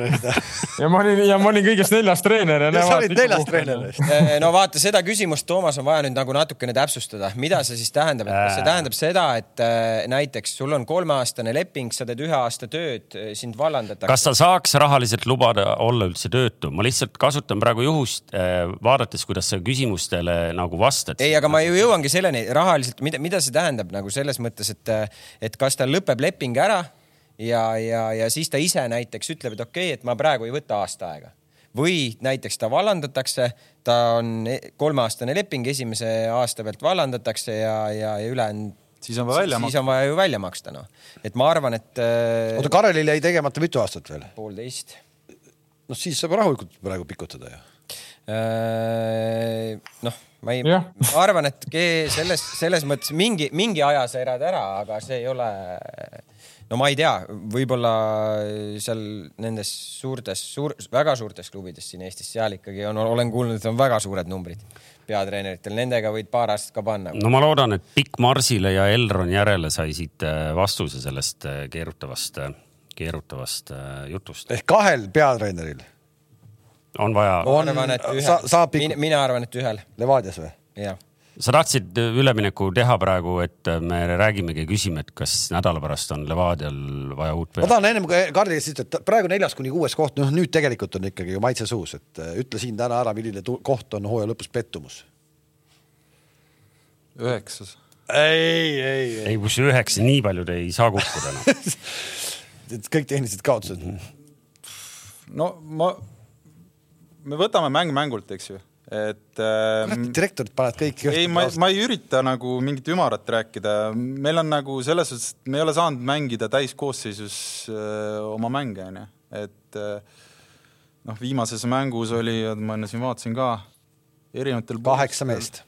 ja ma olin, ja ma olin kõigest neljas treener. ja sa olid neljas treener. Eh, no vaata, seda küsimust, Toomas, on vaja nüüd nagu natukene täpsustada. mida see siis tähendab, et kas see tähendab seda, et äh, näiteks sul on kolmeaastane leping, sa teed ühe aasta tööd, sind vallandatakse. kas sa saaks rahaliselt lubada olla üldse töötu, ma lihtsalt kasutan praegu juhust äh,, vaadates, kuidas sa küsimustele nagu vastad. ei, aga ma ju jõuangi selleni rahaliselt, mida, mida see tähendab nagu selles mõttes, et, et kas tal lõpeb leping ära ja, ja, ja siis ta ise näiteks ütleb, et okei okay,, et ma praegu ei võta aasta aega või näiteks ta vallandatakse, ta on kolmeaastane leping, esimese aasta pealt vallandatakse ja, ja, ja ülejäänud siis on vaja välja maksta. siis on vaja ju välja maksta, noh. et ma arvan, et äh.... oota, Karelil jäi tegemata mitu aastat veel? poolteist. Noh, siis saab rahulikult praegu pikutada ju äh,. noh, ma ei, ma arvan, et selles, selles mõttes mingi, mingi aja sa erad ära, aga see ei ole no ma ei tea, võib-olla seal nendes suurtes suur,, väga suurtes klubides siin Eestis, seal ikkagi on, olen kuulnud, et on väga suured numbrid peatreeneritel, nendega võid paar aastat ka panna. no ma loodan, et Pikk Marsile ja Elron järele sai siit äh, vastuse sellest äh, keerutavast, keerutavast jutust. ehk kahel peatreeneril on vaja. ma arvan, et ühel sa,. Mina, mina arvan, et ühel. Levadias või? jah sa tahtsid ülemineku teha praegu, et me räägimegi, küsime, et kas nädala pärast on Levadial vaja uut pead? ma tahan ennem Karli käest ütelda, et praegu neljas kuni kuues koht, noh nüüd tegelikult on ikkagi ju maitse suus, et äh, ütle siin täna ära, milline koht on hooaja lõpus pettumus. üheksas. ei, ei, ei. ei, kus üheksa, nii paljud ei saa kukkuda no. kõik tehnilised kaotused. no ma, me võtame mäng mängult, eks ju et äh,. direktorid panevad kõik. ei, ma, ma ei ürita nagu mingit ümarat rääkida, meil on nagu selles suhtes, et me ei ole saanud mängida täiskoosseisus äh, oma mänge, onju, et äh, noh, viimases mängus oli, ma enne siin vaatasin ka, erinevatel. kaheksa meest.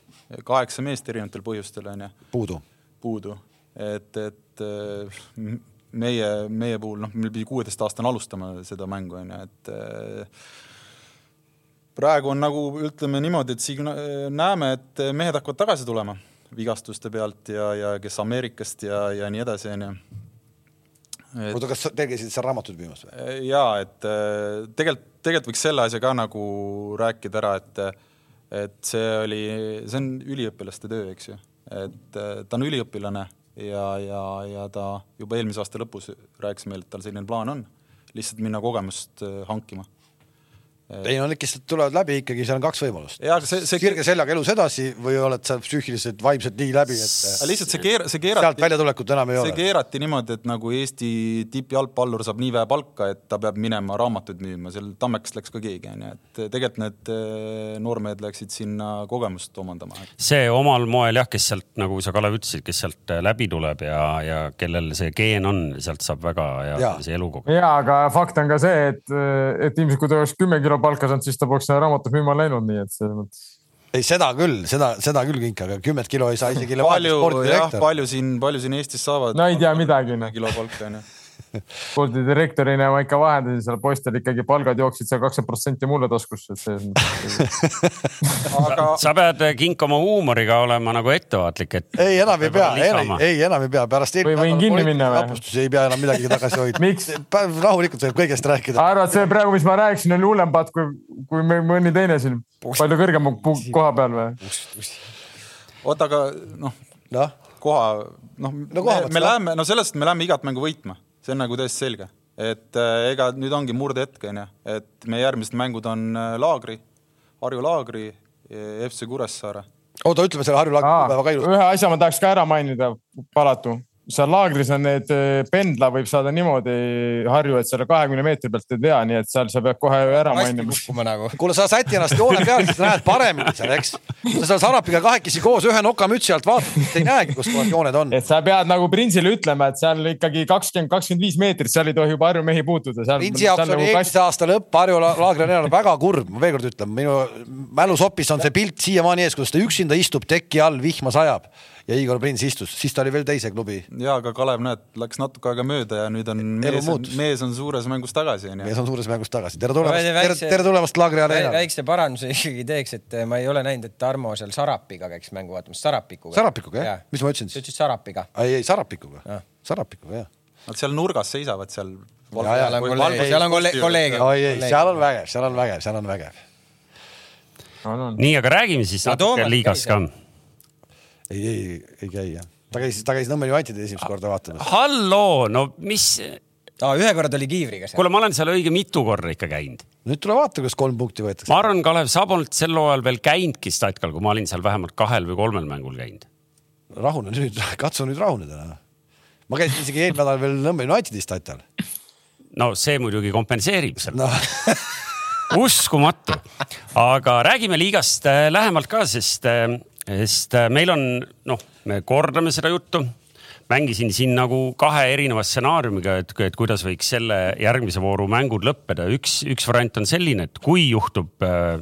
kaheksa meest erinevatel põhjustel, onju. puudu. puudu, et, et äh, meie, meie puhul, noh, meil pidi kuueteistaastane alustama seda mängu, onju, et äh, praegu on nagu ütleme niimoodi, et signa-, näeme, et mehed hakkavad tagasi tulema vigastuste pealt ja, ja kes Ameerikast ja, ja nii edasi, onju. oota, kas te käisite seal raamatut müümas või? ja et tegelikult, tegelikult võiks selle asja ka nagu rääkida ära, et, et see oli, see on üliõpilaste töö, eks ju, et ta on üliõpilane ja, ja, ja ta juba eelmise aasta lõpus rääkis meile, et tal selline plaan on, lihtsalt minna kogemust hankima ei no need, kes tulevad läbi ikkagi, seal on kaks võimalust. See, see... kirge seljaga elus edasi või oled sa psüühiliselt, vaimselt nii läbi, et lihtsalt see keer-, see keerati sealt väljatulekut enam ei see ole. see keerati niimoodi, et nagu Eesti tippjalgpallur saab nii vähe palka, et ta peab minema raamatuid müüma, seal Tammekast läks ka keegi, onju, et tegelikult need eh, noormehed läksid sinna kogemust omandama. see omal moel jah, kes sealt, nagu sa, Kalev, ütlesid, kes sealt eh, läbi tuleb ja, ja kellel see geen on, sealt saab väga hea see elukogemus. ja, aga fakt on ka see, et, et ilmselt kui ta oleks kümme kilo palka saanud, siis ta poleks raamatut müüma läinud, nii et selles mõttes ei, seda küll, seda, seda küll kink, aga kümmet kilo ei saa isegi. palju, jah, palju siin, palju siin Eestis saavad? no ei tea midagi. Noh. kilo palka onju spordidirektorina ma ikka vahendasin seal poistel ikkagi palgad jooksid seal kakskümmend protsenti mulle taskusse, et see aga sa pead kink oma huumoriga olema nagu ettevaatlik, et. ei, enam ei pea, ei, ei enam ei pea, pärast. või võin kinni minna või? ei pea enam midagi tagasi hoidma rahulikult võib kõigest rääkida. arvad, see praegu, mis ma rääkisin, oli hullem patt kui, kui mõni teine siin palju kõrgema koha peal või? oota, aga noh no., koha, noh no, me, me läheme, no sellest me läheme igat mängu võitma see on nagu täiesti selge, et äh, ega nüüd ongi murdehetk, onju, et meie järgmised mängud on äh, laagri, Harju Laagri, FC Kuressaare. oota, ütleme selle Harju Laagri kuupäeva ka ilusti. ühe asja ma tahaks ka ära mainida, Palatu seal laagris on need, eh, pendla võib saada niimoodi Harju, et selle kahekümne meetri pealt ei tea, nii et seal sa pead kohe ära mainima. Nagu. kuule, sa säti ennast joone peal, siis näed paremini seal, eks. kui sa seal Sarapiga kahekesi koos ühe nokamütsi alt vaatad, siis ei näegi, kus kohas jooned on. et sa pead nagu Printsile ütlema, et seal ikkagi kakskümmend, kakskümmend viis meetrit, seal ei tohi juba Harju mehi puutuda. Printsi jaoks oli nagu eelmise aasta lõpp Harju laagri areenal väga kurb, ma veel kord ütlen, minu mälusopis on see pilt siiamaani ees, kuidas ta üksinda istub teki all, vihma sajab ja Igor Prins istus, siis ta oli veel teise klubi. ja, aga Kalev, näed, läks natuke aega mööda ja nüüd on mees, mees on suures mängus tagasi, onju. mees on suures mängus tagasi, tere tulemast, tere, tere tulemast Laagri areenale. väikse paranduse ikkagi teeks, et ma ei ole näinud, et Tarmo seal Sarapiga käiks mängu vaatamas, Sarapikuga. Sarapikuga, jah? mis ma ütlesin siis? sa ütlesid Sarapiga. ei, ei Sarapikuga, Sarapikuga, jah. Nad seal nurgas seisavad seal. seal on kolleeg, seal on kolleeg. oi ei, seal on vägev, seal on vägev, seal on vägev. nii, aga räägime siis natuke liigast ka. Ei, ei, ei käi jah ta käis, ta käis Nõmme Unitedi esimest korda vaatamas. halloo, no mis aa, ühe korra tuli kiivriga seal. kuule, ma olen seal õige mitu korda ikka käinud. nüüd tule vaata, kas kolm punkti võetakse. ma arvan, Kalev, sa polnud sel hooajal veel käinudki Statkal, kui ma olin seal vähemalt kahel või kolmel mängul käinud. rahune nüüd, katsu nüüd rahuneda. Ma käisin isegi eelmine nädal veel Nõmme Unitedi Statkal. no see muidugi kompenseerib seda no. uskumatu, aga räägime liigast äh, lähemalt ka, sest äh, sest äh, meil on, noh, me kordame seda juttu, mängisin siin nagu kahe erineva stsenaariumiga, et, et kuidas võiks selle järgmise vooru mängud lõppeda. üks, üks variant on selline, et kui juhtub äh,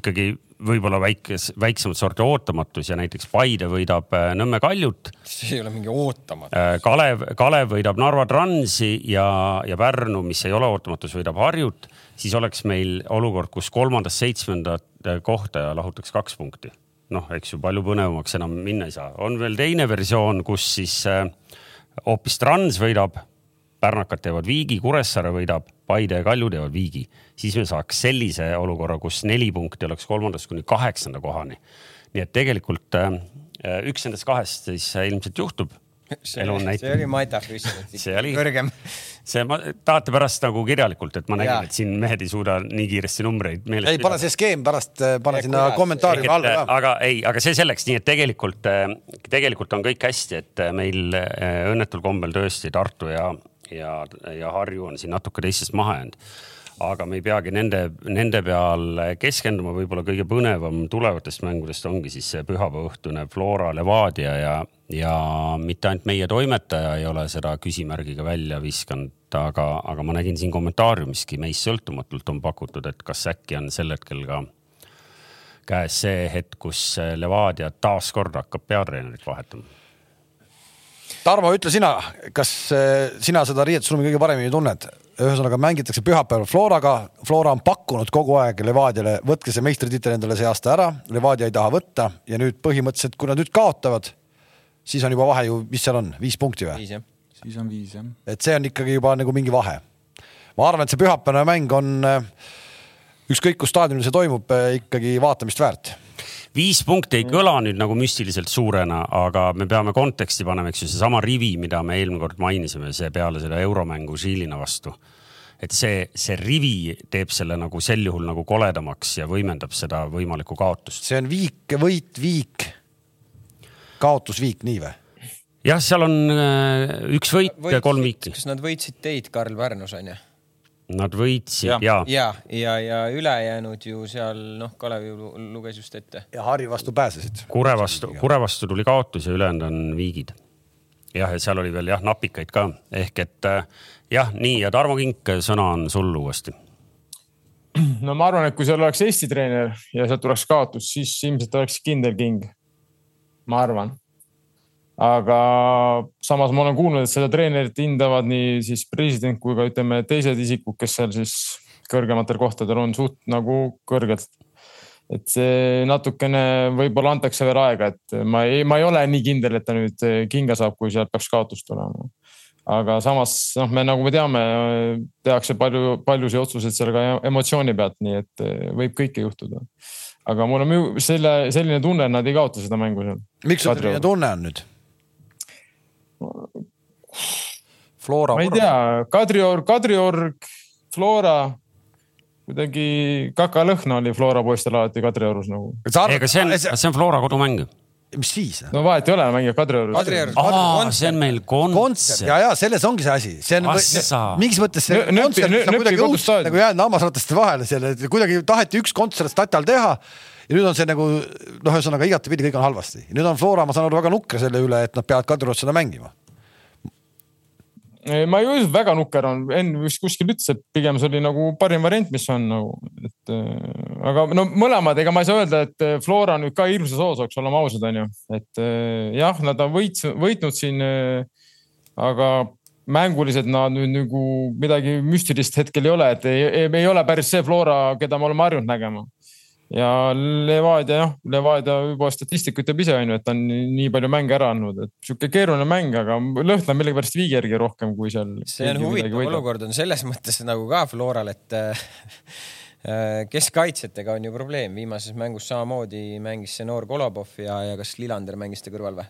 ikkagi võib-olla väikes, väiksemat sorti ootamatus ja näiteks Paide võidab äh, Nõmme Kaljut. see ei ole mingi ootamatu. Äh, Kalev, Kalev võidab Narva Transi ja, ja Pärnu, mis ei ole ootamatus, võidab Harjut, siis oleks meil olukord, kus kolmandast seitsmendat kohta lahutaks kaks punkti. Noh, eks ju, palju põnevamaks enam minna ei saa. on veel teine versioon, kus siis äh, hoopis Trans võidab pärnakad teevad viigi, Kuressaare võidab, Paide ja Kalju teevad viigi, siis me saaks sellise olukorra, kus neli punkti oleks kolmandast kuni kaheksanda kohani. nii et tegelikult äh, üks nendest kahest siis ilmselt juhtub see, see oli metafüüsiliselt oli, kõrgem. see, ma, tahate pärast nagu kirjalikult, et ma nägin, et siin mehed ei suuda nii kiiresti numbreid meeles ei, pane see skeem pärast, äh, pane sinna kommentaari alla ka. aga ei, aga see selleks, nii et tegelikult, tegelikult on kõik hästi, et meil õnnetul kombel tõesti Tartu ja ja, ja Harju on siin natuke teistest maha jäänud aga me ei peagi nende, nende peal keskenduma, võib-olla kõige põnevam tulevatest mängudest ongi siis see pühapäevaõhtune Flora Levadia ja, ja mitte ainult meie toimetaja ei ole seda küsimärgiga välja viskanud, aga, aga ma nägin siin kommentaariumiski meist sõltumatult on pakutud, et kas äkki on sel hetkel ka käes see hetk, kus Levadia taaskord hakkab peatreenerit vahetama Tarmo, ütle sina, kas eh, sina seda riietusruumi kõige paremini tunned? ühesõnaga mängitakse pühapäeval Floraga, Flora on pakkunud kogu aeg Levadiale, võtke see meistritiitel endale see aasta ära, Levadia ei taha võtta ja nüüd põhimõtteliselt, kui nad nüüd kaotavad, siis on juba vahe ju, mis seal on, viis punkti või? siis on viis jah. et see on ikkagi juba nagu mingi vahe. ma arvan, et see pühapäevane mäng on eh, ükskõik kus staadionil see toimub, eh, ikkagi vaatamist väärt viis punkti ei kõla nüüd nagu müstiliselt suurena, aga me peame konteksti panema, eks ju, seesama rivi, mida me eelmine kord mainisime, see peale seda euromängu Žiilina vastu. et see, see rivi teeb selle nagu sel juhul nagu koledamaks ja võimendab seda võimalikku kaotust. see on viik, võit, viik, kaotusviik, nii või? jah, seal on äh, üks võit ja kolm viiki. kas nad võitsid teid Karl Pärnus on ju? Nad võitsid ja, ja, ja, ja, ja ülejäänud ju seal noh, Kalev ju luges just ette. ja Harju vastu pääsesid. Kure vastu, Kure vastu tuli kaotus ja ülejäänud on viigid. jah, ja seal oli veel jah napikaid ka ehk et äh, jah, nii ja Tarmo Kink, sõna on sul uuesti. no ma arvan, et kui seal oleks Eesti treener ja sealt tuleks kaotus, siis ilmselt oleks kindel king. ma arvan aga samas ma olen kuulnud, et seda treenerit hindavad nii siis president kui ka ütleme teised isikud, kes seal siis kõrgematel kohtadel on suht nagu kõrgelt. et see natukene võib-olla antakse veel aega, et ma ei, ma ei ole nii kindel, et ta nüüd kinga saab, kui sealt peaks kaotus tulema. aga samas noh, me nagu me teame, tehakse palju, paljusid otsuseid seal ka emotsiooni pealt, nii et võib kõike juhtuda aga mul on selle, selline tunne, et nad ei kaota seda mängu seal. miks sul selline tunne on nüüd? Flora. ma ei tea, Kadriorg, Kadriorg, Flora kuidagi kakalõhna oli Flora poistel alati Kadriorus nagu. ega see on, see on Flora kodumäng mis siis? no vahet ei ole, mängib Kadriorus. Kadriorus, see on meil kontsert. ja, ja selles ongi see asi, see on mingis mõttes see nööpi, kontsert, mis on kuidagi uus nagu jäänud hammasrataste vahele seal, et kuidagi taheti üks kontsert Statal teha ja nüüd on see nagu noh, ühesõnaga igatepidi kõik on halvasti. nüüd on Flora, ma saan aru, väga nukker selle üle, et nad peavad Kadriorus seda mängima ma ei usu, väga nukker on, Enn vist kuskil ütles, et pigem see oli nagu parim variant, mis on nagu, et äh, aga no mõlemad, ega ma ei saa öelda, et äh, Flora nüüd ka hirmsas hoos oleks, oleme ausad, onju. et äh, jah, nad on võit, võitnud siin. aga mänguliselt nad nüüd nagu midagi müstilist hetkel ei ole, et ei, ei, ei ole päris see Flora, keda me oleme harjunud nägema ja Levadia jah, Levadia juba statistika ütleb ise onju, et ta on nii palju mänge ära andnud, et sihuke keeruline mäng, aga lõhn on millegipärast viigi järgi rohkem kui seal. see on huvitav olukord on selles mõttes nagu ka Floral, et äh, keskkaitsjatega on ju probleem, viimases mängus samamoodi mängis see noor Kolobov ja, ja kas Lillander mängis ta kõrval või?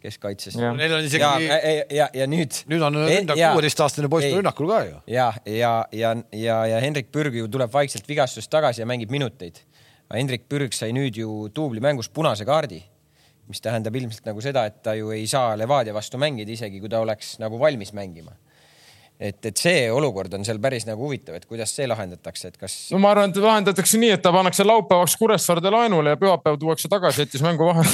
keskkaitses. Neil on isegi ja, ja, ja, ja nüüd. nüüd on ründak, kuueteistaastane poiss rünnakul ka ju. ja, ja, ja, ja, ja Hendrik Pürg ju tuleb vaikselt vigastusest tagasi ja mängib minuteid Hendrik Pürg sai nüüd ju duublimängus punase kaardi, mis tähendab ilmselt nagu seda, et ta ju ei saa Levadia vastu mängida, isegi kui ta oleks nagu valmis mängima et, et see olukord on seal päris nagu huvitav, et kuidas see lahendatakse, et kas. no ma arvan, et lahendatakse nii, et ta pannakse laupäevaks Kuressaarde laenule ja pühapäev tuuakse tagasi, jättis mängu vahele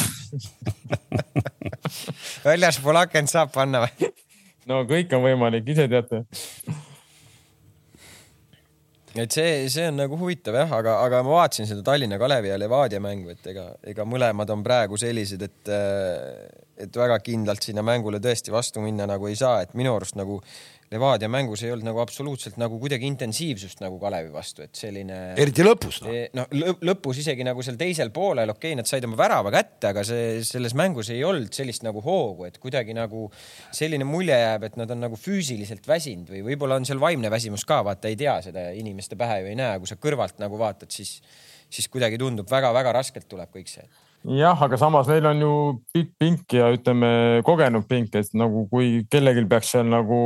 väljaspool akent saab panna või? no kõik on võimalik, ise teate et see, see on nagu huvitav jah, aga, aga ma vaatasin seda Tallinna Kalevi ja Levadia mängu, et ega, ega mõlemad on praegu sellised, et, et väga kindlalt sinna mängule tõesti vastu minna nagu ei saa, et minu arust nagu Levadia mängus ei olnud nagu absoluutselt nagu kuidagi intensiivsust nagu Kalevi vastu, et selline. eriti lõpus no.. noh, lõpus isegi nagu seal teisel poolel, okei okay,, nad said oma värava kätte, aga see selles mängus ei olnud sellist nagu hoogu, et kuidagi nagu selline mulje jääb, et nad on nagu füüsiliselt väsinud või võib-olla on seal vaimne väsimus ka, vaata ei tea seda inimeste pähe ju ei näe, kui sa kõrvalt nagu vaatad, siis, siis kuidagi tundub väga-väga raskelt tuleb kõik see jah, aga samas neil on ju pikk pink ja ütleme kogenud pink, et nagu kui kellelgi peaks seal nagu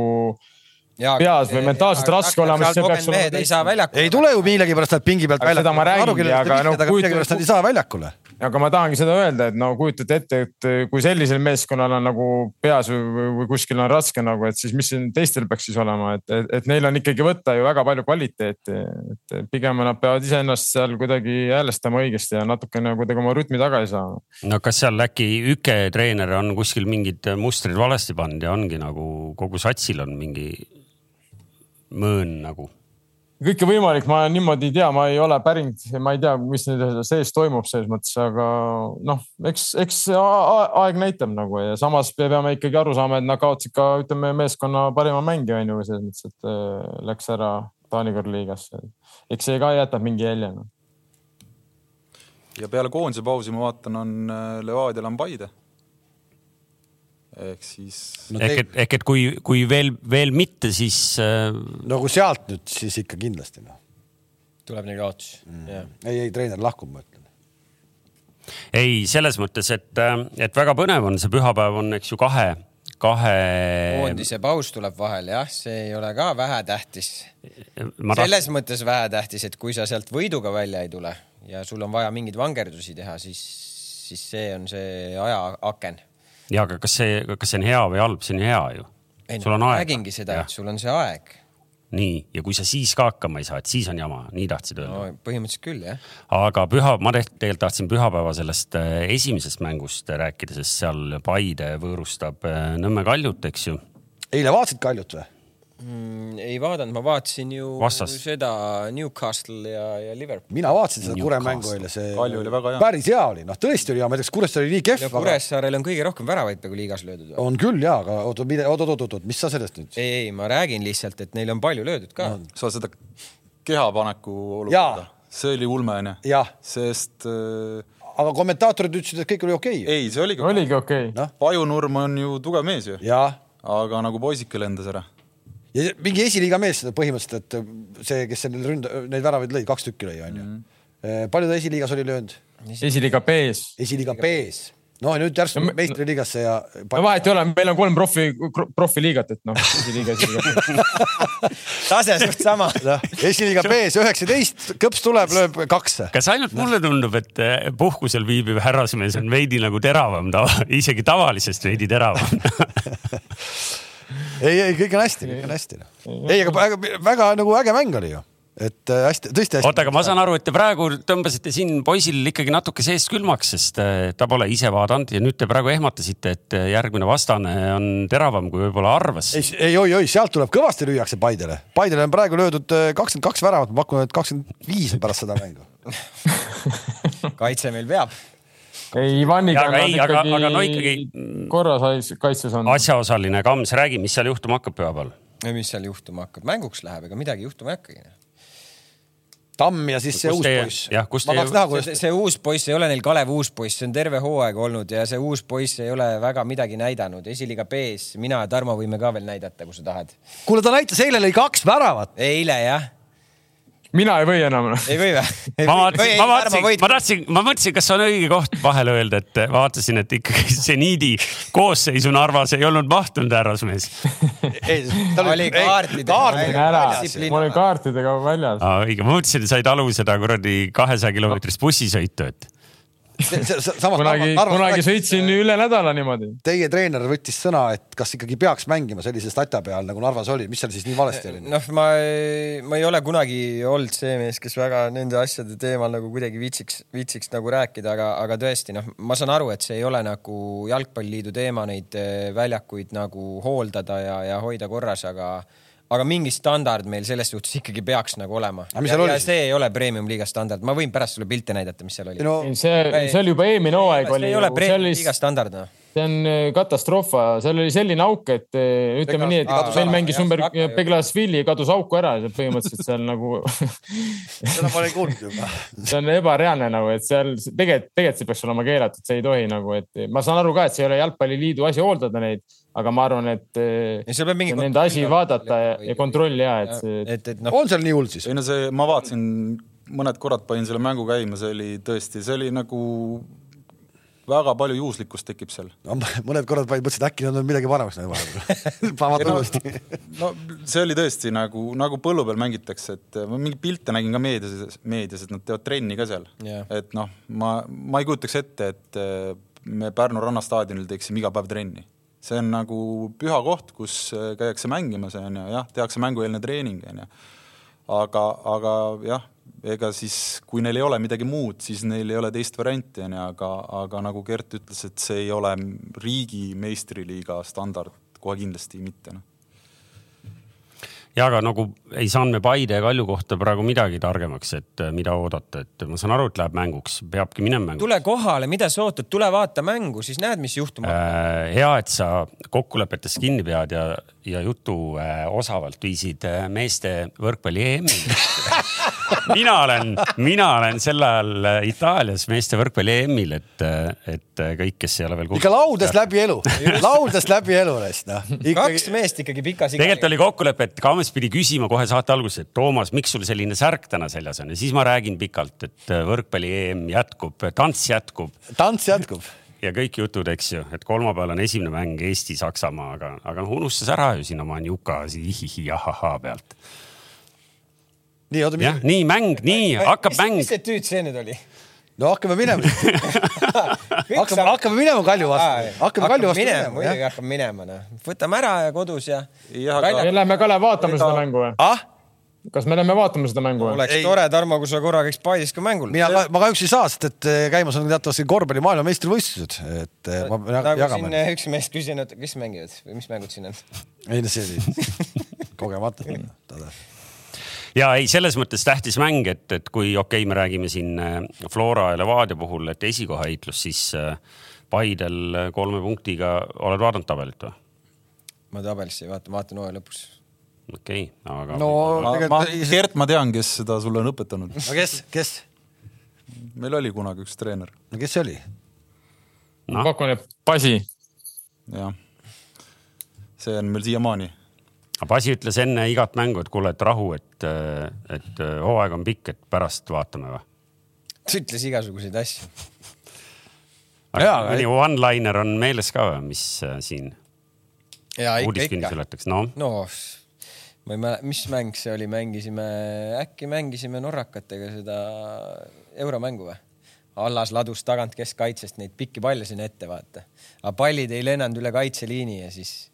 ja, peas või mentaalselt ja, raske olema, siis see peaks olema. ei saa väljakule. ei tule ju millegipärast nad pingi pealt väljakule. seda ma räägingi, aga noh, millegipärast nad ei saa väljakule. aga ma tahangi seda öelda, et no kujutate ette, et kui sellisel meeskonnal on nagu peas või, või kuskil on raske nagu, et siis mis siin teistel peaks siis olema, et, et, et neil on ikkagi võtta ju väga palju kvaliteeti. et pigem nad peavad iseennast seal kuidagi häälestama õigesti ja natukene kuidagi oma rütmi tagasi saama. no kas seal äkki Üke treener on kuskil mingid mustrid valesti pannud ja ongi nagu kogu satsil on mingi mõõn nagu? kõike võimalik, ma niimoodi ei tea, ma ei ole pärinud, ma ei tea, mis nende sees toimub selles mõttes, aga noh, eks, eks aeg näitab nagu ja samas me peame ikkagi aru saama, et nad kaotasid ka ütleme meeskonna parima mängija on ju selles mõttes, et äh, läks ära Taani kõrgliigasse. eks see ka jätab mingi jälje no.. ja peale koondise pausi ma vaatan, on äh, Levadial on Paide ehk siis no. ehk et, ehk et kui, kui veel, veel mitte, siis äh.... no kui sealt nüüd, siis ikka kindlasti noh. tuleb neil kaotus mm.. ei, ei treener lahkub, ma ütlen. ei, selles mõttes, et, äh, et väga põnev on see pühapäev on, eks ju, kahe, kahe. koondise paus tuleb vahel jah, see ei ole ka vähetähtis. selles taht... mõttes vähetähtis, et kui sa sealt võiduga välja ei tule ja sul on vaja mingeid vangerdusi teha, siis, siis see on see ajaaken ja aga kas see, kas see on hea või halb, see on hea ju. sul on aega. räägingi seda, et sul on see aeg. nii, ja kui sa siis ka hakkama ei saa, et siis on jama, nii tahtsid öelda no,? põhimõtteliselt küll, jah. aga püha, ma tegelikult tahtsin pühapäeva sellest äh, esimesest mängust rääkida, sest seal Paide võõrustab äh, Nõmme Kaljut, eks ju. eile vaatasid Kaljut või? Mm,? ei vaadanud, ma vaatasin ju Vassas. seda Newcastle ja, ja Liverpool. mina vaatasin seda Kure mängu eile, see Kalju oli väga hea. päris hea oli, noh tõesti oli hea, ma ei tea, kas Kuressaare oli nii kehv. Kuressaarel on kõige rohkem väravaid praegu liigas löödud. on küll ja, aga oot, oot, oot, oot, oot, mis sa sellest nüüd? ei, ei, ma räägin lihtsalt, et neil on palju löödud ka no.. sa seda kehapaneku olukorda, see oli ulme onju. sest äh, aga kommentaatorid ütlesid, et kõik oli okei okay.. ei, see oligi oligi okei okay. no.. Pajunurm on ju tugev mees ju. aga nagu poisike lendas ära ja mingi esiliiga mees seda põhimõtteliselt, et see, kes seal ründ-, neid väravaid lõi, kaks tükki lõi, onju. Mhm. palju ta esiliigas oli löönud? esiliiga B-s. esiliiga B-s no nüüd järsku no, meistriliigasse ja. no vahet ei ole, meil on kolm profi, profiliigat, et noh, esiliiga, esiliiga tase suht sama no,. esiliiga B-s üheksateist, kõps tuleb, lööb kaks. kas ainult mulle tundub, et eh, puhkusel viibiv härrasmees on veidi nagu teravam tava, isegi tavalisest veidi teravam ei, ei kõik on hästi, kõik on hästi. ei, aga väga, väga nagu äge mäng oli ju et äh, hästi, tõesti hästi. oota, aga ma saan aru, et te praegu tõmbasite siin poisil ikkagi natuke seest külmaks, sest äh, ta pole ise vaadanud ja nüüd te praegu ehmatasite, et äh, järgmine vastane on teravam, kui võib-olla arvas. ei, ei oi-oi, sealt tuleb kõvasti lüüakse Paidele. Paidele on praegu löödud kakskümmend kaks väravat, ma pakun, et kakskümmend viis on pärast seda mängu kaitse meil peab ei, Ivaniga on ei, ikkagi, aga, aga no ikkagi korras kaitses on. asjaosaline Kams, räägi, mis seal juhtuma hakkab pühapäeval? mis seal juhtuma hakkab, mänguks läheb, ega midagi juhtuma ei hakkagi Tamm ja siis see uus teie, poiss. kus teie... Näha, see, see uus poiss ei ole neil Kalev uus poiss, see on terve hooaeg olnud ja see uus poiss ei ole väga midagi näidanud. esiliiga B-s, mina ja Tarmo võime ka veel näidata, kui sa tahad. kuule, ta näitas eile lõi kaks väravat. eile jah mina ei või enam. ei või või? ma vaatasin, ma vaatasin, ma tahtsin, ma mõtlesin, kas on õige koht vahele öelda, et vaatasin, et ikkagi seniidi koosseisu Narvas ei olnud mahtunud härrasmees. ta oli kaartidega väljas. ma olin kaartidega väljas. õige, ma mõtlesin, et said alu seda kuradi kahesaja kilomeetrist bussisõitu, et kunagi, kunagi sõitsin üle nädala niimoodi. Teie treener võttis sõna, et kas ikkagi peaks mängima sellise statja peal nagu Narvas oli, mis seal siis nii valesti oli? noh, ma ei, ma ei ole kunagi olnud see mees, kes väga nende asjade teemal nagu kuidagi viitsiks, viitsiks nagu rääkida, aga, aga tõesti noh, ma saan aru, et see ei ole nagu jalgpalliliidu teema neid eh, väljakuid nagu hooldada ja, ja hoida korras, aga aga mingi standard meil selles suhtes ikkagi peaks nagu olema. see ei ole premium-liiga standard, ma võin pärast sulle pilte näidata, mis seal oli no,. see, see oli juba eelmine hooaeg oli. see ei ole premium-liiga standard noh see on äh, katastroof, seal oli selline auk, et äh, ütleme nii, et meil mängis number Beglasvili kadus auku ära põhimõtteliselt seal nagu seda ma olen kuulnud juba. see on ebareaalne nagu, et seal tegelikult, tegelikult see peaks olema keelatud, see ei tohi nagu, et ma saan aru ka, et see ei ole jalgpalliliidu asi hooldada neid, aga ma arvan, et mingi nende asi vaadata ja, ja kontroll ja et see. et, et noh. on seal nii hull siis? ei no see, ma vaatasin mõned korrad panin selle mängu käima, see oli tõesti, see oli nagu väga palju juhuslikkust tekib seal no,. mõned korrad ma mõtlesin, et äkki nad on midagi paremaks näinud vahepeal vaatan uuesti. no see oli tõesti nagu, nagu põllu peal mängitakse, et ma mingeid pilte nägin ka meedias, meedias, et nad teevad trenni ka seal yeah.. et noh, ma, ma ei kujutaks ette, et eh, me Pärnu rannastaadionil teeksime iga päev trenni. see on nagu püha koht, kus eh, käiakse mängimas, on ju, jah, tehakse mängueelne treening, on ju. aga, aga jah ega siis, kui neil ei ole midagi muud, siis neil ei ole teist varianti, onju, aga, aga nagu Gert ütles, et see ei ole riigi meistriliiga standard, kohe kindlasti mitte, noh ja aga nagu ei saanud me Paide ja Kalju kohta praegu midagi targemaks, et äh, mida oodata, et ma saan aru, et läheb mänguks, peabki minema mänguks. tule kohale, mida sa ootad, tule vaata mängu, siis näed, mis juhtuma hakkab äh,. hea, et sa kokkulepetest kinni pead ja, ja jutu äh, osavalt viisid äh, meeste võrkpalli EM-il mina olen, mina olen sel ajal äh, Itaalias meeste võrkpalli EM-il, et, et kõik, kes ei ole veel. ikka laudes läbi elu laudes läbi elu, noh. kaks meest ikkagi pikas. tegelikult oli kokkulepe, et Kaames pidi küsima kohe saate alguses, et Toomas, miks sul selline särk täna seljas on ja siis ma räägin pikalt, et äh, võrkpalli EM jätkub, tants jätkub. tants jätkub ja kõik jutud, eks ju, et kolmapäeval on esimene mäng Eesti-Saksamaa, aga, aga noh, unustas ära ju siin oma Njuka hihihi ahahaa pealt. Nii, oota, mis? nii mäng, nii hakkab mäng. mis see tüüt see nüüd oli? no hakkame minema hakkame, hakkame minema Kalju vastu. hakkame Kalju vastu minema. muidugi hakkame minema, noh. võtame ära ja kodus ja. me lähme, Kalev, vaatame seda mängu või ah?? kas me lähme vaatama seda mängu või? oleks ei. tore, Tarmo, kui sa korra käiks Paides ka mängul. mina ka, ma kahjuks ei saa, sest et eh, käimas on teatavasti korvpalli maailmameistrivõistlused, et eh, ma pean nagu jagama. siin eh, üks mees küsinud, kes mängivad või mis mängud siin on? ei no see oli kogemata ja ei, selles mõttes tähtis mäng, et, et kui okei okay,, me räägime siin Flora ja Levadia puhul, et esikohaheitlus, siis Paidel kolme punktiga, oled vaadanud tabelit või? ma tabelisse ei vaata, ma vaatan hooaja lõpus okei okay,, aga. no ma, ma, Gert, ma tean, kes seda sulle on õpetanud. no kes, kes? meil oli kunagi üks treener. no kes see oli no.? ma pakun, et Pasi. jah, see on meil siiamaani. Aga Pasi ütles enne igat mängu, et kuule, et rahu, et, et hooaeg on pikk, et pärast vaatame või? ta ütles igasuguseid asju. mõni one-liner on meeles ka või, mis äh, siin uudiskünnis ületaks, noh? no ma ei mäleta, mis mäng see oli, mängisime, äkki mängisime norrakatega seda euromängu või? Allas ladus tagant keskkaitsest neid pikki palle sinna ette, vaata. aga pallid ei lennanud üle kaitseliini ja siis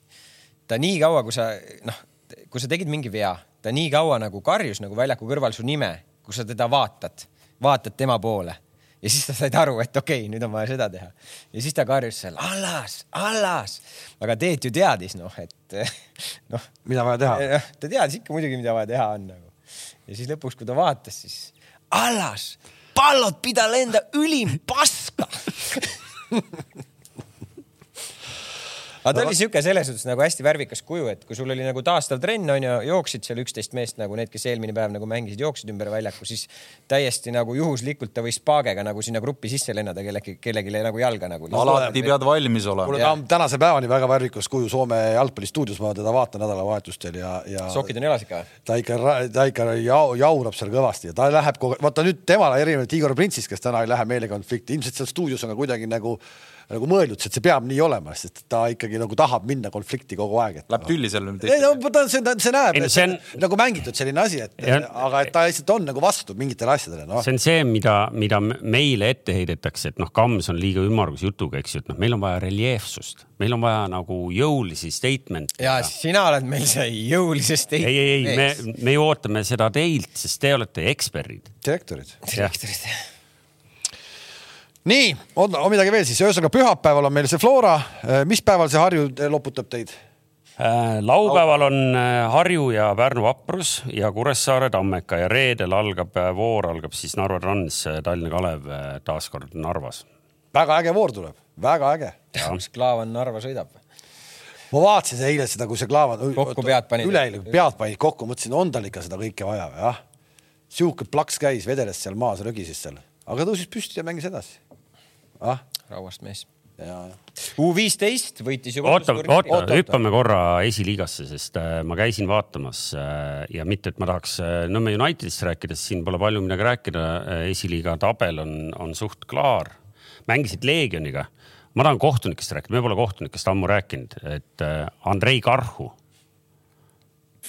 ta nii kaua, kui sa noh, kui sa tegid mingi vea, ta nii kaua nagu karjus nagu väljaku kõrval su nime, kui sa teda vaatad, vaatad tema poole ja siis sa said aru, et okei okay,, nüüd on vaja seda teha. ja siis ta karjus seal Allas, Allas, aga Teet ju teadis noh, et noh. mida vaja teha? ta teadis ikka muidugi, mida vaja teha on nagu. ja siis lõpuks, kui ta vaatas, siis Allas, pallod pida lenda ülim paska aga ta oli sihuke selles suhtes nagu hästi värvikas kuju, et kui sul oli nagu taastav trenn on ju, jooksid seal üksteist meest nagu need, kes eelmine päev nagu mängisid, jooksid ümber väljaku, siis täiesti nagu juhuslikult ta võis paagega nagu sinna gruppi sisse lennada kellegi, kellelegi nagu jalga nagu. alati pead valmis olema. mul on tänase päevani väga värvikas kuju Soome jalgpallistuudios, ma teda vaatan nädalavahetustel ja, ja. sokid on jalas ikka või? ta ikka, ta ikka jaurab seal kõvasti ja ta läheb kogu aeg, vaata nüüd temale erinevalt Igor Printsist, kes täna ei lähe meile konflikti, ilmselt seal stuudios on ka kuidagi nagu nagu mõeldud, et see peab nii olema, sest ta ikkagi nagu tahab minna konflikti kogu aeg. Läheb no. tülli seal. ei no ta, see, see näeb, et see on nagu mängitud selline asi, et ja, aga et ta lihtsalt on nagu vastu mingitele asjadele no.. see on see, mida, mida meile ette heidetakse, et noh, Kams on liiga ümmargusjutuga, eks ju, et noh, meil on vaja reljeefsust, meil on vaja nagu jõulisi statement'e. ja sina oled meil see jõulise statement. ei, ei, ei, me, me ju ootame seda teilt, sest te olete eksperdid. direktorid. direktorid nii, on, on midagi veel siis, ühesõnaga pühapäeval on meil see Flora. Äh, mis päeval see Harju loputab teid? Äh, laupäeval on äh, Harju ja Pärnu Vaprus ja Kuressaare Tammeka ja reedel algab voor, algab siis Narva Trans, Tallinna Kalev taaskord Narvas. väga äge voor tuleb, väga äge. kas Klaavan Narva sõidab? ma vaatasin eile seda, kui see Klaavan. kokku pead panid? üleeile pead panid kokku, mõtlesin, on tal ikka seda kõike vaja või jah. sihuke plaks käis, vedeles seal maas, rögises seal, aga tõusis püsti ja mängis edasi ah?. rauast mees. U viisteist võitis juba. oota, oota, hüppame korra esiliigasse, sest äh, ma käisin vaatamas äh, ja mitte, et ma tahaks äh, Nõmme Unitedist rääkida, sest siin pole palju midagi rääkida. esiliiga tabel on, on suht klaar. mängisid Leegioniga. ma tahan kohtunikest rääkida, me pole kohtunikest ammu rääkinud, et Andrei Karhu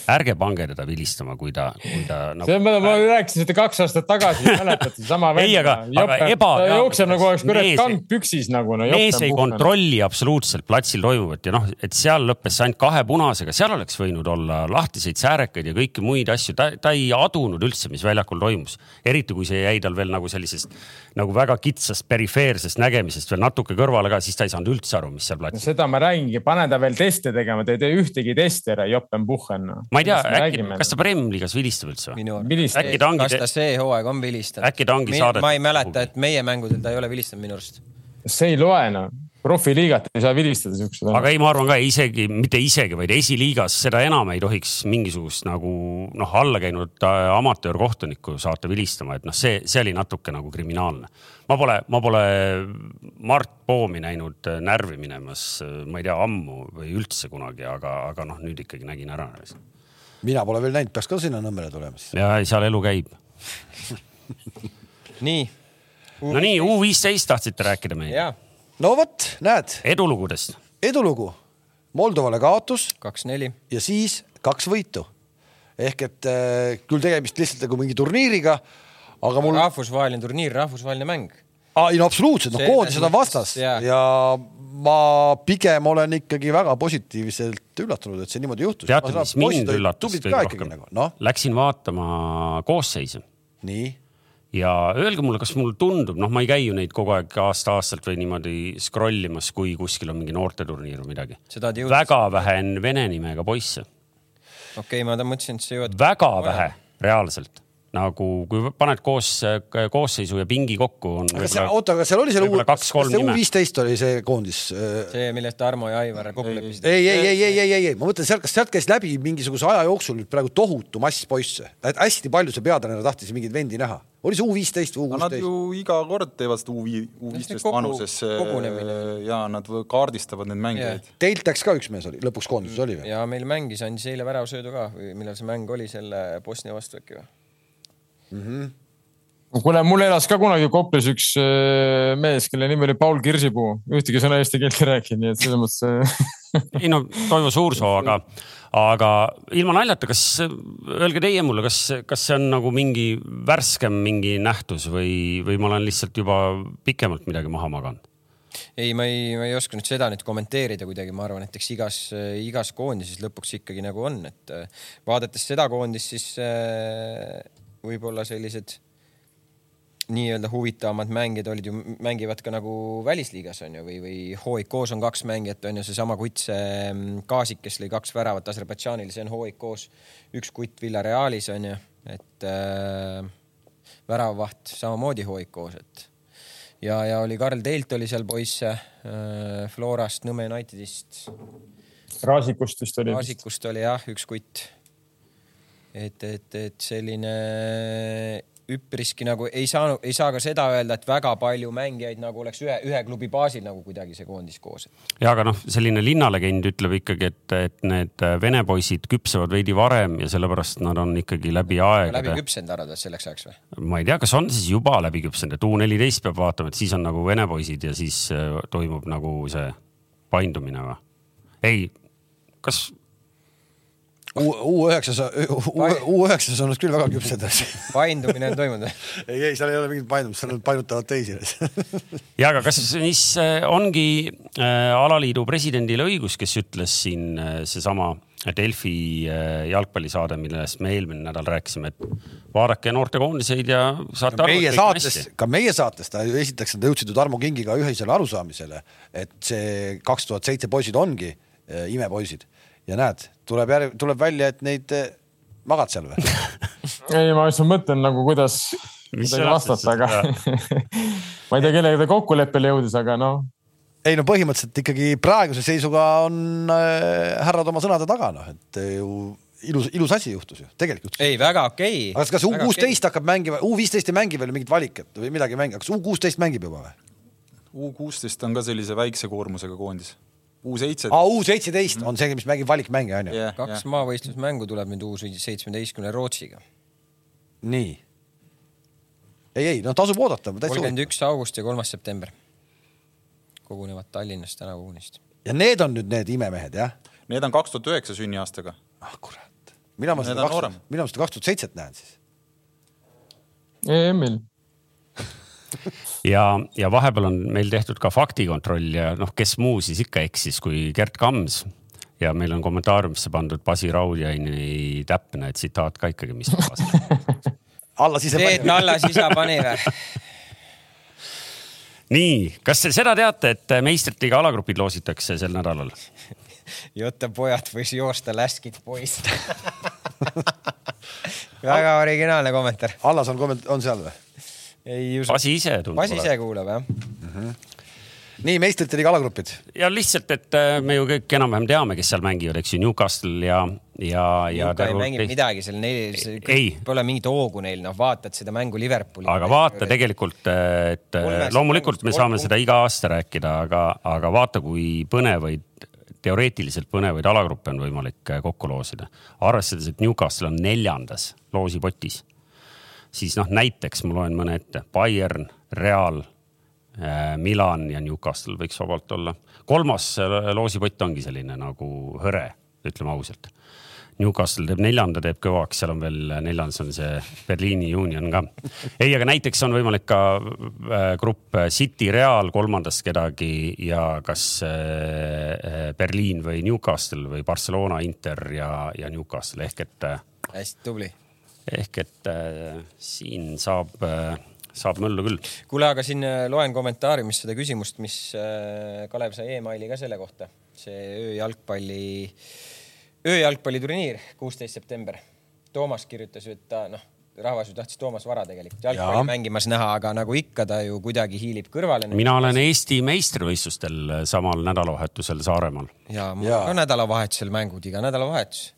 ärge pange teda vilistama, kui ta, kui ta nagu.... see, ma, ma rääkisin seda kaks aastat tagasi, mäletate, seesama vend. ei, aga, aga eba. ta jookseb nagu oleks kurat kang püksis nagu no,. mees ei kontrolli absoluutselt platsil toimuvat ja noh, et seal lõppes see ainult kahe punasega, seal oleks võinud olla lahtiseid säärekaid ja kõiki muid asju, ta, ta ei adunud üldse, mis väljakul toimus. eriti kui see jäi tal veel nagu sellisest nagu väga kitsast perifeersest nägemisest veel natuke kõrvale ka, siis ta ei saanud üldse aru, mis seal platsil no,. seda ma räägingi, pane ta veel teste tegema, ta ei tee ühtegi testi ära, Joppen-Puhhen no ma ei tea, äkki, kas ta Premium-liigas vilistab üldse või? äkki ta ongi. kas ta see hooaeg on vilistanud? äkki ta ongi saadetud? ma ei mäleta, et meie mängudel ta ei ole vilistanud minu arust. see ei loe noh profiliigat ei saa vilistada siuksed. aga ei, ma arvan ka isegi, mitte isegi, vaid esiliigas seda enam ei tohiks mingisugust nagu noh, alla käinud äh, amatöörkohtunikku saata vilistama, et noh, see, see oli natuke nagu kriminaalne. ma pole, ma pole Mart Poomi näinud äh, närvi minemas, äh, ma ei tea, ammu või üldse kunagi, aga, aga noh, nüüd ikkagi nägin ära. Mina pole veel näinud, peaks ka sinna Nõmmele tulema siis. ja seal elu käib nii. no nii, U viisteist tahtsite rääkida meile? no vot, näed. edulugudest. edulugu. Moldovale kaotus. kaks-neli. ja siis kaks võitu. ehk et äh, küll tegemist lihtsalt nagu mingi turniiriga, aga mul. rahvusvaheline turniir, rahvusvaheline mäng. ei no absoluutselt, noh koondised on vastas ja. ja ma pigem olen ikkagi väga positiivselt üllatunud, et see niimoodi juhtus. teate, mis mind üllatas kõige rohkem no?? Läksin vaatama koosseisu. nii ja öelge mulle, kas mulle tundub, noh, ma ei käi ju neid kogu aeg aasta-aastalt või niimoodi scroll imas, kui kuskil on mingi noorteturniir või midagi. väga vähe on vene nimega poisse. okei okay,, ma mõtlesin, et sa jõuad. väga vähe, reaalselt nagu kui paned koos koosseisu ja pingi kokku on. oota, aga seal oli seal U, kas see U viisteist oli see koondis? Äh? see, millest Tarmo ja Aivar kokku leppisid. ei, ei, ei, ei, ei, ei, ei, ma mõtlen sealt, kas sealt käis läbi mingisuguse aja jooksul nüüd praegu tohutu mass poisse, hästi palju see peatreener tahtis mingeid vendi näha oli see U viisteist või U kuusteist? Nad ju iga kord teevad seda U viisteist vanuses ja nad kaardistavad neid mängijaid yeah.. Teilt läks ka üks mees oli, lõpuks koondises oli või? ja meil mängis, andis eile väravsöödu ka või millal see mäng oli selle Bosnia vastu äkki või? Mm. -hmm kuule, mul elas ka kunagi Koplis üks äh, mees, kelle nimi oli Paul Kirsipuu, ühtegi sõna eesti keelt ei rääkinud, nii et selles mõttes äh, ei no Toivo Suursoo, aga, aga ilma naljata, kas, öelge teie mulle, kas, kas see on nagu mingi värskem mingi nähtus või, või ma olen lihtsalt juba pikemalt midagi maha maganud? ei, ma ei, ma ei oska nüüd seda nüüd kommenteerida kuidagi, ma arvan, et eks igas, igas koondises lõpuks ikkagi nagu on, et vaadates seda koondist, siis võib-olla sellised nii-öelda huvitavamad mängijad olid ju, mängivad ka nagu välisliigas on ju, või, või HIK-s on kaks mängijat on ju, seesama kutt, see mm, Kaasik, kes lõi kaks väravat Aserbaidžaanil, see on HIK-s. üks kutt Villarealis on ju, et äh, väravavaht samamoodi HIK-s, et ja, ja oli Karl Teilt oli seal poisse äh, Florast, Nõmme Unitedist. Raasikust vist oli. Raasikust oli jah, üks kutt et, et, et selline üpriski nagu ei saanud, ei saa ka seda öelda, et väga palju mängijaid nagu oleks ühe, ühe klubi baasil nagu kuidagi see koondis koos. ja aga noh, selline linnalegend ütleb ikkagi, et, et need vene poisid küpsevad veidi varem ja sellepärast nad on ikkagi läbi aegade. läbi küpsenud arvad selleks ajaks või? ma ei tea, kas on siis juba läbi küpsenud, et U neliteist peab vaatama, et siis on nagu vene poisid ja siis äh, toimub nagu see paindumine või? ei, kas U9-s, U9-s on nad küll väga küpsed. paindumine on toimunud ei, ei, seal ei ole mingit paindumist, seal painutavad teisi ja aga kas siis äh, ongi äh, alaliidu presidendil õigus, kes ütles siin äh, seesama Delfi äh, jalgpallisaade, millest me eelmine nädal rääkisime, et vaadake noortekoondiseid ja saate aru. meie saates, ka meie saates ta esiteks nad jõudsid ju Tarmo Kingiga ühisele arusaamisele, et see kaks tuhat seitse poisid ongi äh, imepoisid ja näed, tuleb järg, tuleb välja, et neid eh, magad seal või ei, ma just mõtlen nagu, kuidas kuidagi vastata, aga ma ei tea, kellega ta kokkuleppele jõudis, aga noh. ei no põhimõtteliselt ikkagi praeguse seisuga on äh, härrad oma sõnade taga, noh, et ju ilus, ilus asi juhtus ju, tegelikult. ei, väga okei okay.. aga kas U kuusteist hakkab mängima, U viisteist ei mängi veel mingit valiket või midagi ei mängi, kas U kuusteist mängib juba või? U kuusteist on ka sellise väikse koormusega koondis U seitse. aa, U seitseteist on see, mis mängib valikmänge, on ju yeah,? kaks yeah. maavõistlusmängu tuleb nüüd U seitsmeteistkümne Rootsiga. nii. ei, ei, no tasub oodata. kolmkümmend üks august ja kolmas september. kogunevad Tallinnas tänavu unist. ja need on nüüd need imemehed, jah? Need on kaks tuhat üheksa sünniaastaga. ah kurat. mina ma seda kaks, mina ma seda kaks tuhat seitset näen siis. EM-il ja, ja vahepeal on meil tehtud ka faktikontroll ja noh, kes muu siis ikka eksis kui Gerd Kams ja meil on kommentaariumisse pandud Basi Raudjani täpne tsitaat ka ikkagi, mis Allas ise pani. Teet Allas ise pani või? nii, kas te seda teate, et meistritiga alagrupid loositakse sel nädalal? Jotta pojad võis joosta läskid poiss väga originaalne kommentaar. Allas on kommentaar, on seal või? Ei usu. Pasi ise tundub. Pasi ise kuulab jah mm. -hmm nii meistrite liiga alagrupid. ja lihtsalt, et äh, me ju kõik enam-vähem teame, kes seal mängivad, eks ju, Newcastle ja, ja, ja. ei mängi midagi seal, neil pole mingit hoogu neil, noh, vaatad seda mängu Liverpooli. aga vaata tegelikult, äh, et Kolmest loomulikult me saame seda iga aasta rääkida, aga, aga vaata, kui põnevaid teoreetiliselt põnevaid alagruppe on võimalik äh, kokku loosida. arvestades, et Newcastle on neljandas loosipotis siis noh, näiteks ma loen mõne ette, Bayern, Real, äh, Milan ja Newcastle võiks vabalt olla. kolmas äh, loosipott ongi selline nagu hõre, ütleme ausalt. Newcastle teeb neljanda, teeb kõvaks, seal on veel neljandas on see Berliini Union ka. ei, aga näiteks on võimalik ka äh, grupp City Real kolmandast kedagi ja kas Berliin või Newcastle või Barcelona, Inter ja, ja Newcastle ehk et. hästi tubli ehk et äh, siin saab äh, saab möllu küll. kuule, aga siin äh, loen kommentaariumis seda küsimust, mis äh, Kalev sai emaili ka selle kohta, see ööjalgpalli, ööjalgpalliturniir, kuusteist september. Toomas kirjutas ju, et ta noh, rahvas ju tahtis Toomas Vara tegelikult jalgpalli ja. mängimas näha, aga nagu ikka ta ju kuidagi hiilib kõrvale. mina olen Eesti meistrivõistlustel samal nädalavahetusel Saaremaal. ja mul on ka nädalavahetusel mängud, iga nädalavahetus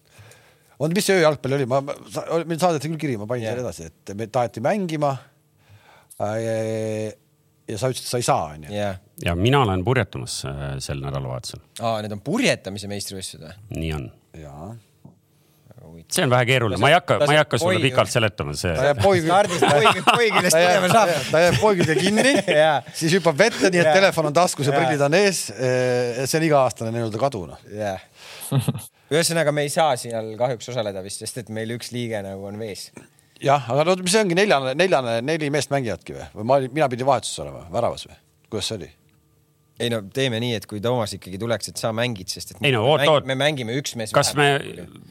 oota, mis see ööjalgpall oli, ma, meil saadeti küll kiri, ma panin yeah. selle edasi, et me taheti mängima äh,. ja sa ütlesid, et sa ei saa, onju. ja mina olen purjetamas äh, sel nädalavahetusel. aa, need on purjetamise meistrivõistlused või? nii on. see on vähe keeruline, ma ei hakka, ma ei hakka sulle pikalt seletama, see. ta jääb poigi, poigidest minema saab. ta jääb poigiga kinni siis hüppab vette, nii et telefon on taskus ja prillid on ees. Äh, see on iga-aastane nii-öelda kadu, noh. ühesõnaga, me ei saa seal kahjuks osaleda vist, sest et meil üks liige nagu on vees. jah, aga no see ongi neljane, neljane, neli meest mängivadki või, või ma, mina pidin vahetuses olema, väravas või, kuidas see oli? ei no teeme nii, et kui Toomas ikkagi tuleks, et sa mängid, sest et ei no oot, oot. me mängime üks mees. kas me,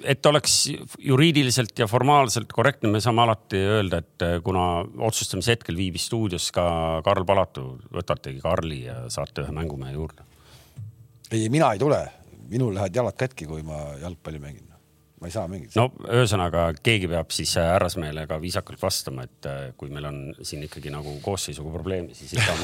et oleks juriidiliselt ja formaalselt korrektne, me saame alati öelda, et eh, kuna otsustamise hetkel viibis stuudios ka Karl Palatu, võtategi Karli ja saate ühe mängumehe juurde. ei, mina ei tule minul lähevad jalad katki, kui ma jalgpalli mängin. ma ei saa mängida. no ühesõnaga, keegi peab siis härrasmehele ka viisakalt vastama, et äh, kui meil on siin ikkagi nagu koosseisuga probleeme, siis ei saa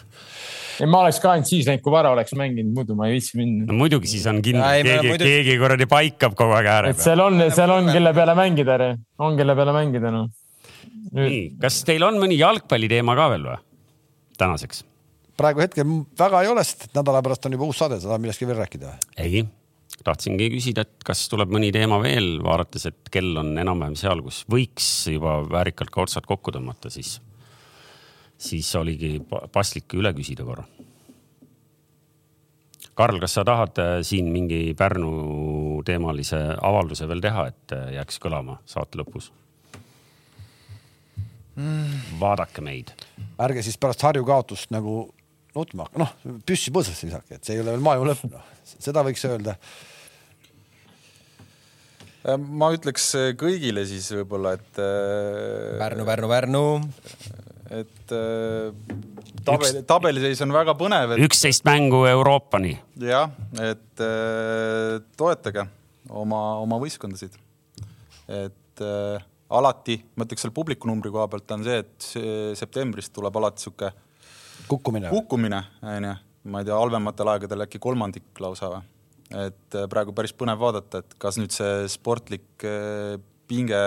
ei, ma oleks ka ainult siis läinud, kui Vara oleks mänginud, muidu ma ei viitsi minna. no muidugi, siis on kindel, keegi muidu..., keegi kuradi paikab kogu aeg ääre peal. et seal on, seal on, kelle peale mängida, on kelle peale mängida noh nii, kas teil on mõni jalgpalliteema ka veel või? tänaseks? Praegu hetkel väga ei ole, sest nädala pärast on juba uus saade, sa tahad millestki veel rääkida ei, tahtsingi küsida, et kas tuleb mõni teema veel, vaadates, et kell on enam-vähem seal, kus võiks juba väärikalt ka otsad kokku tõmmata, siis, siis oligi paslik üle küsida korra. Karl, kas sa tahad äh, siin mingi Pärnu teemalise avalduse veel teha, et äh, jääks kõlama saate lõpus? mm.. vaadake meid. ärge siis pärast Harju kaotust nagu nutma hakka, noh püssi põõsasse visake, et see ei ole veel maailma lõpp, noh seda võiks öelda. Äh, ma ütleks äh, kõigile siis võib-olla, et. Äh, Pärnu, Pärnu, Pärnu. et tabeli, tabeliseis on väga põnev et.... üksteist mängu Euroopani. jah, et toetage oma, oma võistkondasid. et äh, alati, ma ütleks selle publiku numbri koha pealt on see, et septembrist tuleb alati sihuke kukkumine, kukkumine, onju, ma ei tea, halvematel aegadel äkki kolmandik lausa või. et äh, praegu päris põnev vaadata, et kas nüüd see sportlik äh, pinge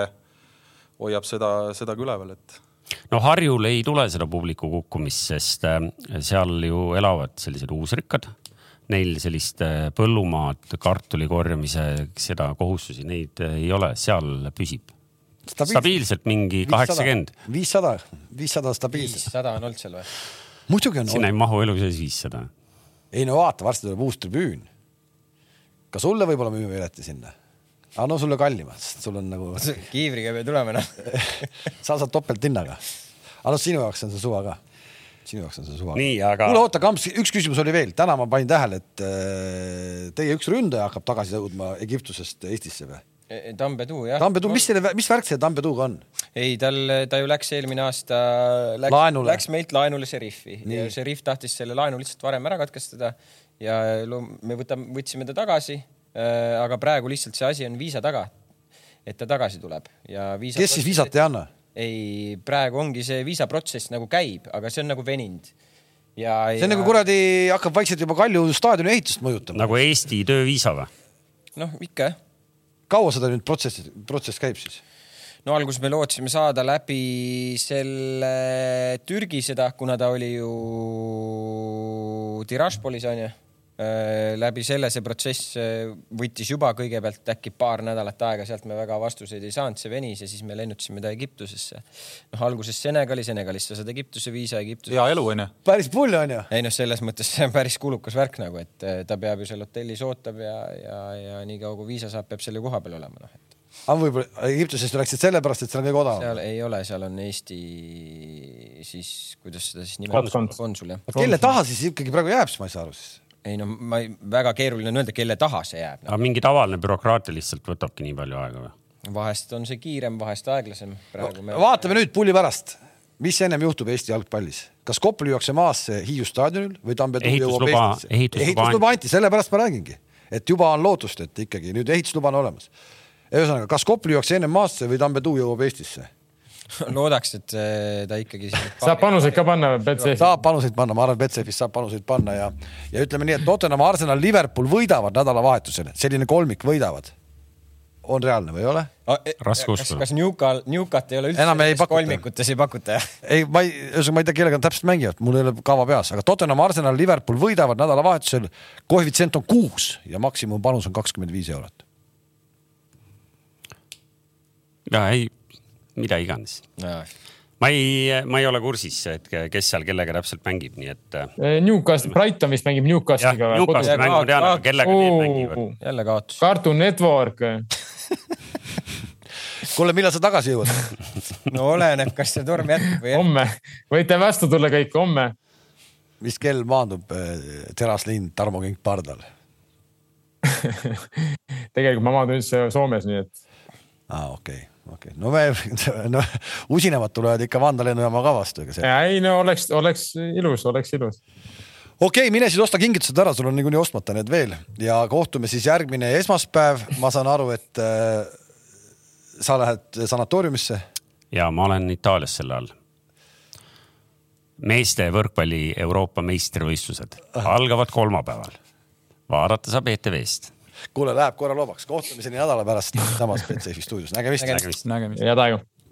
hoiab seda, seda ka üleval, et no Harjul ei tule seda publiku kukkumist, sest äh, seal ju elavad sellised uusrikkad. Neil sellist põllumaad, kartuli korjamise, seda kohustusi, neid ei ole, seal püsib stabiilselt, stabiilselt mingi kaheksakümmend. viissada, viissada stabiilselt. viissada on olnud seal või? Muidugi on. sinna ei mahu elu sees viissada. ei no vaata, varsti tuleb uus tribüün. ka sulle võib-olla müüme pileti sinna. aga no sulle kallima, sest sul on nagu. kiivriga ei pea tulema enam sa saad topelthinnaga. aga noh, sinu jaoks on see suva ka sinu jaoks on see suva. nii, aga. kuule, oota, Kamps, üks küsimus oli veel. täna ma panin tähele, et äh, teie üks ründaja hakkab tagasi jõudma Egiptusest Eestisse või? E, e, Tambedu jah. Tambedu, mis selle, mis värk selle Tambeduga on? ei, tal, ta ju läks eelmine aasta, läks, läks meilt laenule Šerifi ja Šerif tahtis selle laenu lihtsalt varem ära katkestada ja me võtame, võtsime ta tagasi. Äh, aga praegu lihtsalt see asi on viisa taga, et ta tagasi tuleb ja viisa. kes siis viisat ei anna? ei, praegu ongi see viisaprotsess nagu käib, aga see on nagu veninud ja, see on ja... nagu kuradi, hakkab vaikselt juba Kalju staadioni ehitust mõjutama. nagu Eesti tööviisa või? noh, ikka jah kaua seda nüüd protsess, protsess käib siis? no alguses me lootsime saada läbi selle Türgi seda, kuna ta oli ju Tiražpolis onju läbi selle see protsess äh, võttis juba kõigepealt äkki paar nädalat aega, sealt me väga vastuseid ei saanud, see venis ja siis me lennutasime ta Egiptusesse. noh, alguses Senegali, Senegalist sa saad Egiptuse viisa, Egiptus. hea elu onju. päris pull onju. ei noh, selles mõttes see on päris kulukas värk nagu, et äh, ta peab ju seal hotellis ootab ja, ja, ja niikaua kui viisa saab, peab seal ju kohapeal olema, noh et aga võib-olla Egiptusest läksid sellepärast, et seal on kõige odavam? seal ei ole, seal on Eesti siis, kuidas seda siis nimetada, konsul jah. kelle taha siis ikkagi praegu jääb, siis ma ei saa aru siis ei no ma ei, väga keeruline on öelda, kelle taha see jääb no.. aga mingi tavaline bürokraatia lihtsalt võtabki nii palju aega või? vahest on see kiirem, vahest aeglasem. praegu me... vaatame nüüd pulli pärast, mis ennem juhtub Eesti jalgpallis, kas kopp lüüakse maasse Hiiu staadionil või Tambetu jõuab Eestisse? ehitusluba anti, sellepärast ma räägingi, et juba on lootust, et ikkagi nüüd ehitusluba on olemas. ühesõnaga, kas kopp lüüakse ennem maasse või Tambetu jõuab Eestisse? loodaks, et ta ikkagi. saab panuseid ka panna Betsafe? saab panuseid panna, ma arvan, et Betsafe'is saab panuseid panna ja, ja ütleme nii, et Tottenham, Arsenal, Liverpool võidavad nädalavahetusel, selline kolmik võidavad. on reaalne või ei ole? E, raske uskuda. kas Newcal, Newcat ei ole üldse enam ei kolmikutes ei pakuta? ei, ma ei, ühesõnaga ma ei tea, kellega nad täpselt mängivad, mul ei ole kava peas, aga Tottenham, Arsenal, Liverpool võidavad nädalavahetusel. koefitsient on kuus ja maksimumpanus on kakskümmend viis eurot. ja ei mida iganes. ma ei, ma ei ole kursis, et kes seal kellega täpselt mängib, nii et. Eh, Newcastle, Brighton vist mängib Newcastle'iga. Newcastle mängib, ma tean, aga kellega oh, need mängivad. jälle kaotus. Cartoon Network kuule, millal sa tagasi jõuad no oleneb, kas see torm jätkub või. homme, võite vastu tulla kõik homme. mis kell maandub äh, teraslind Tarmo Kink pardal tegelikult ma maandun üldse Soomes, nii et. aa ah,, okei okay okei okay., no me, no usinemad tulevad ikka Vanda lennujaama ka vastu, ega see. ei no oleks, oleks ilus, oleks ilus. okei okay,, mine siis osta kingitused ära, sul on niikuinii ostmata need veel ja kohtume siis järgmine esmaspäev. ma saan aru, et äh, sa lähed sanatooriumisse. ja ma olen Itaalias selle all. meeste võrkpalli Euroopa meistrivõistlused algavad kolmapäeval. vaadata saab ETV-st kuule, läheb korra lobaks, kohtumiseni nädala pärast samas Betsafe stuudios, nägemist. nägemist, nägemist. head aegu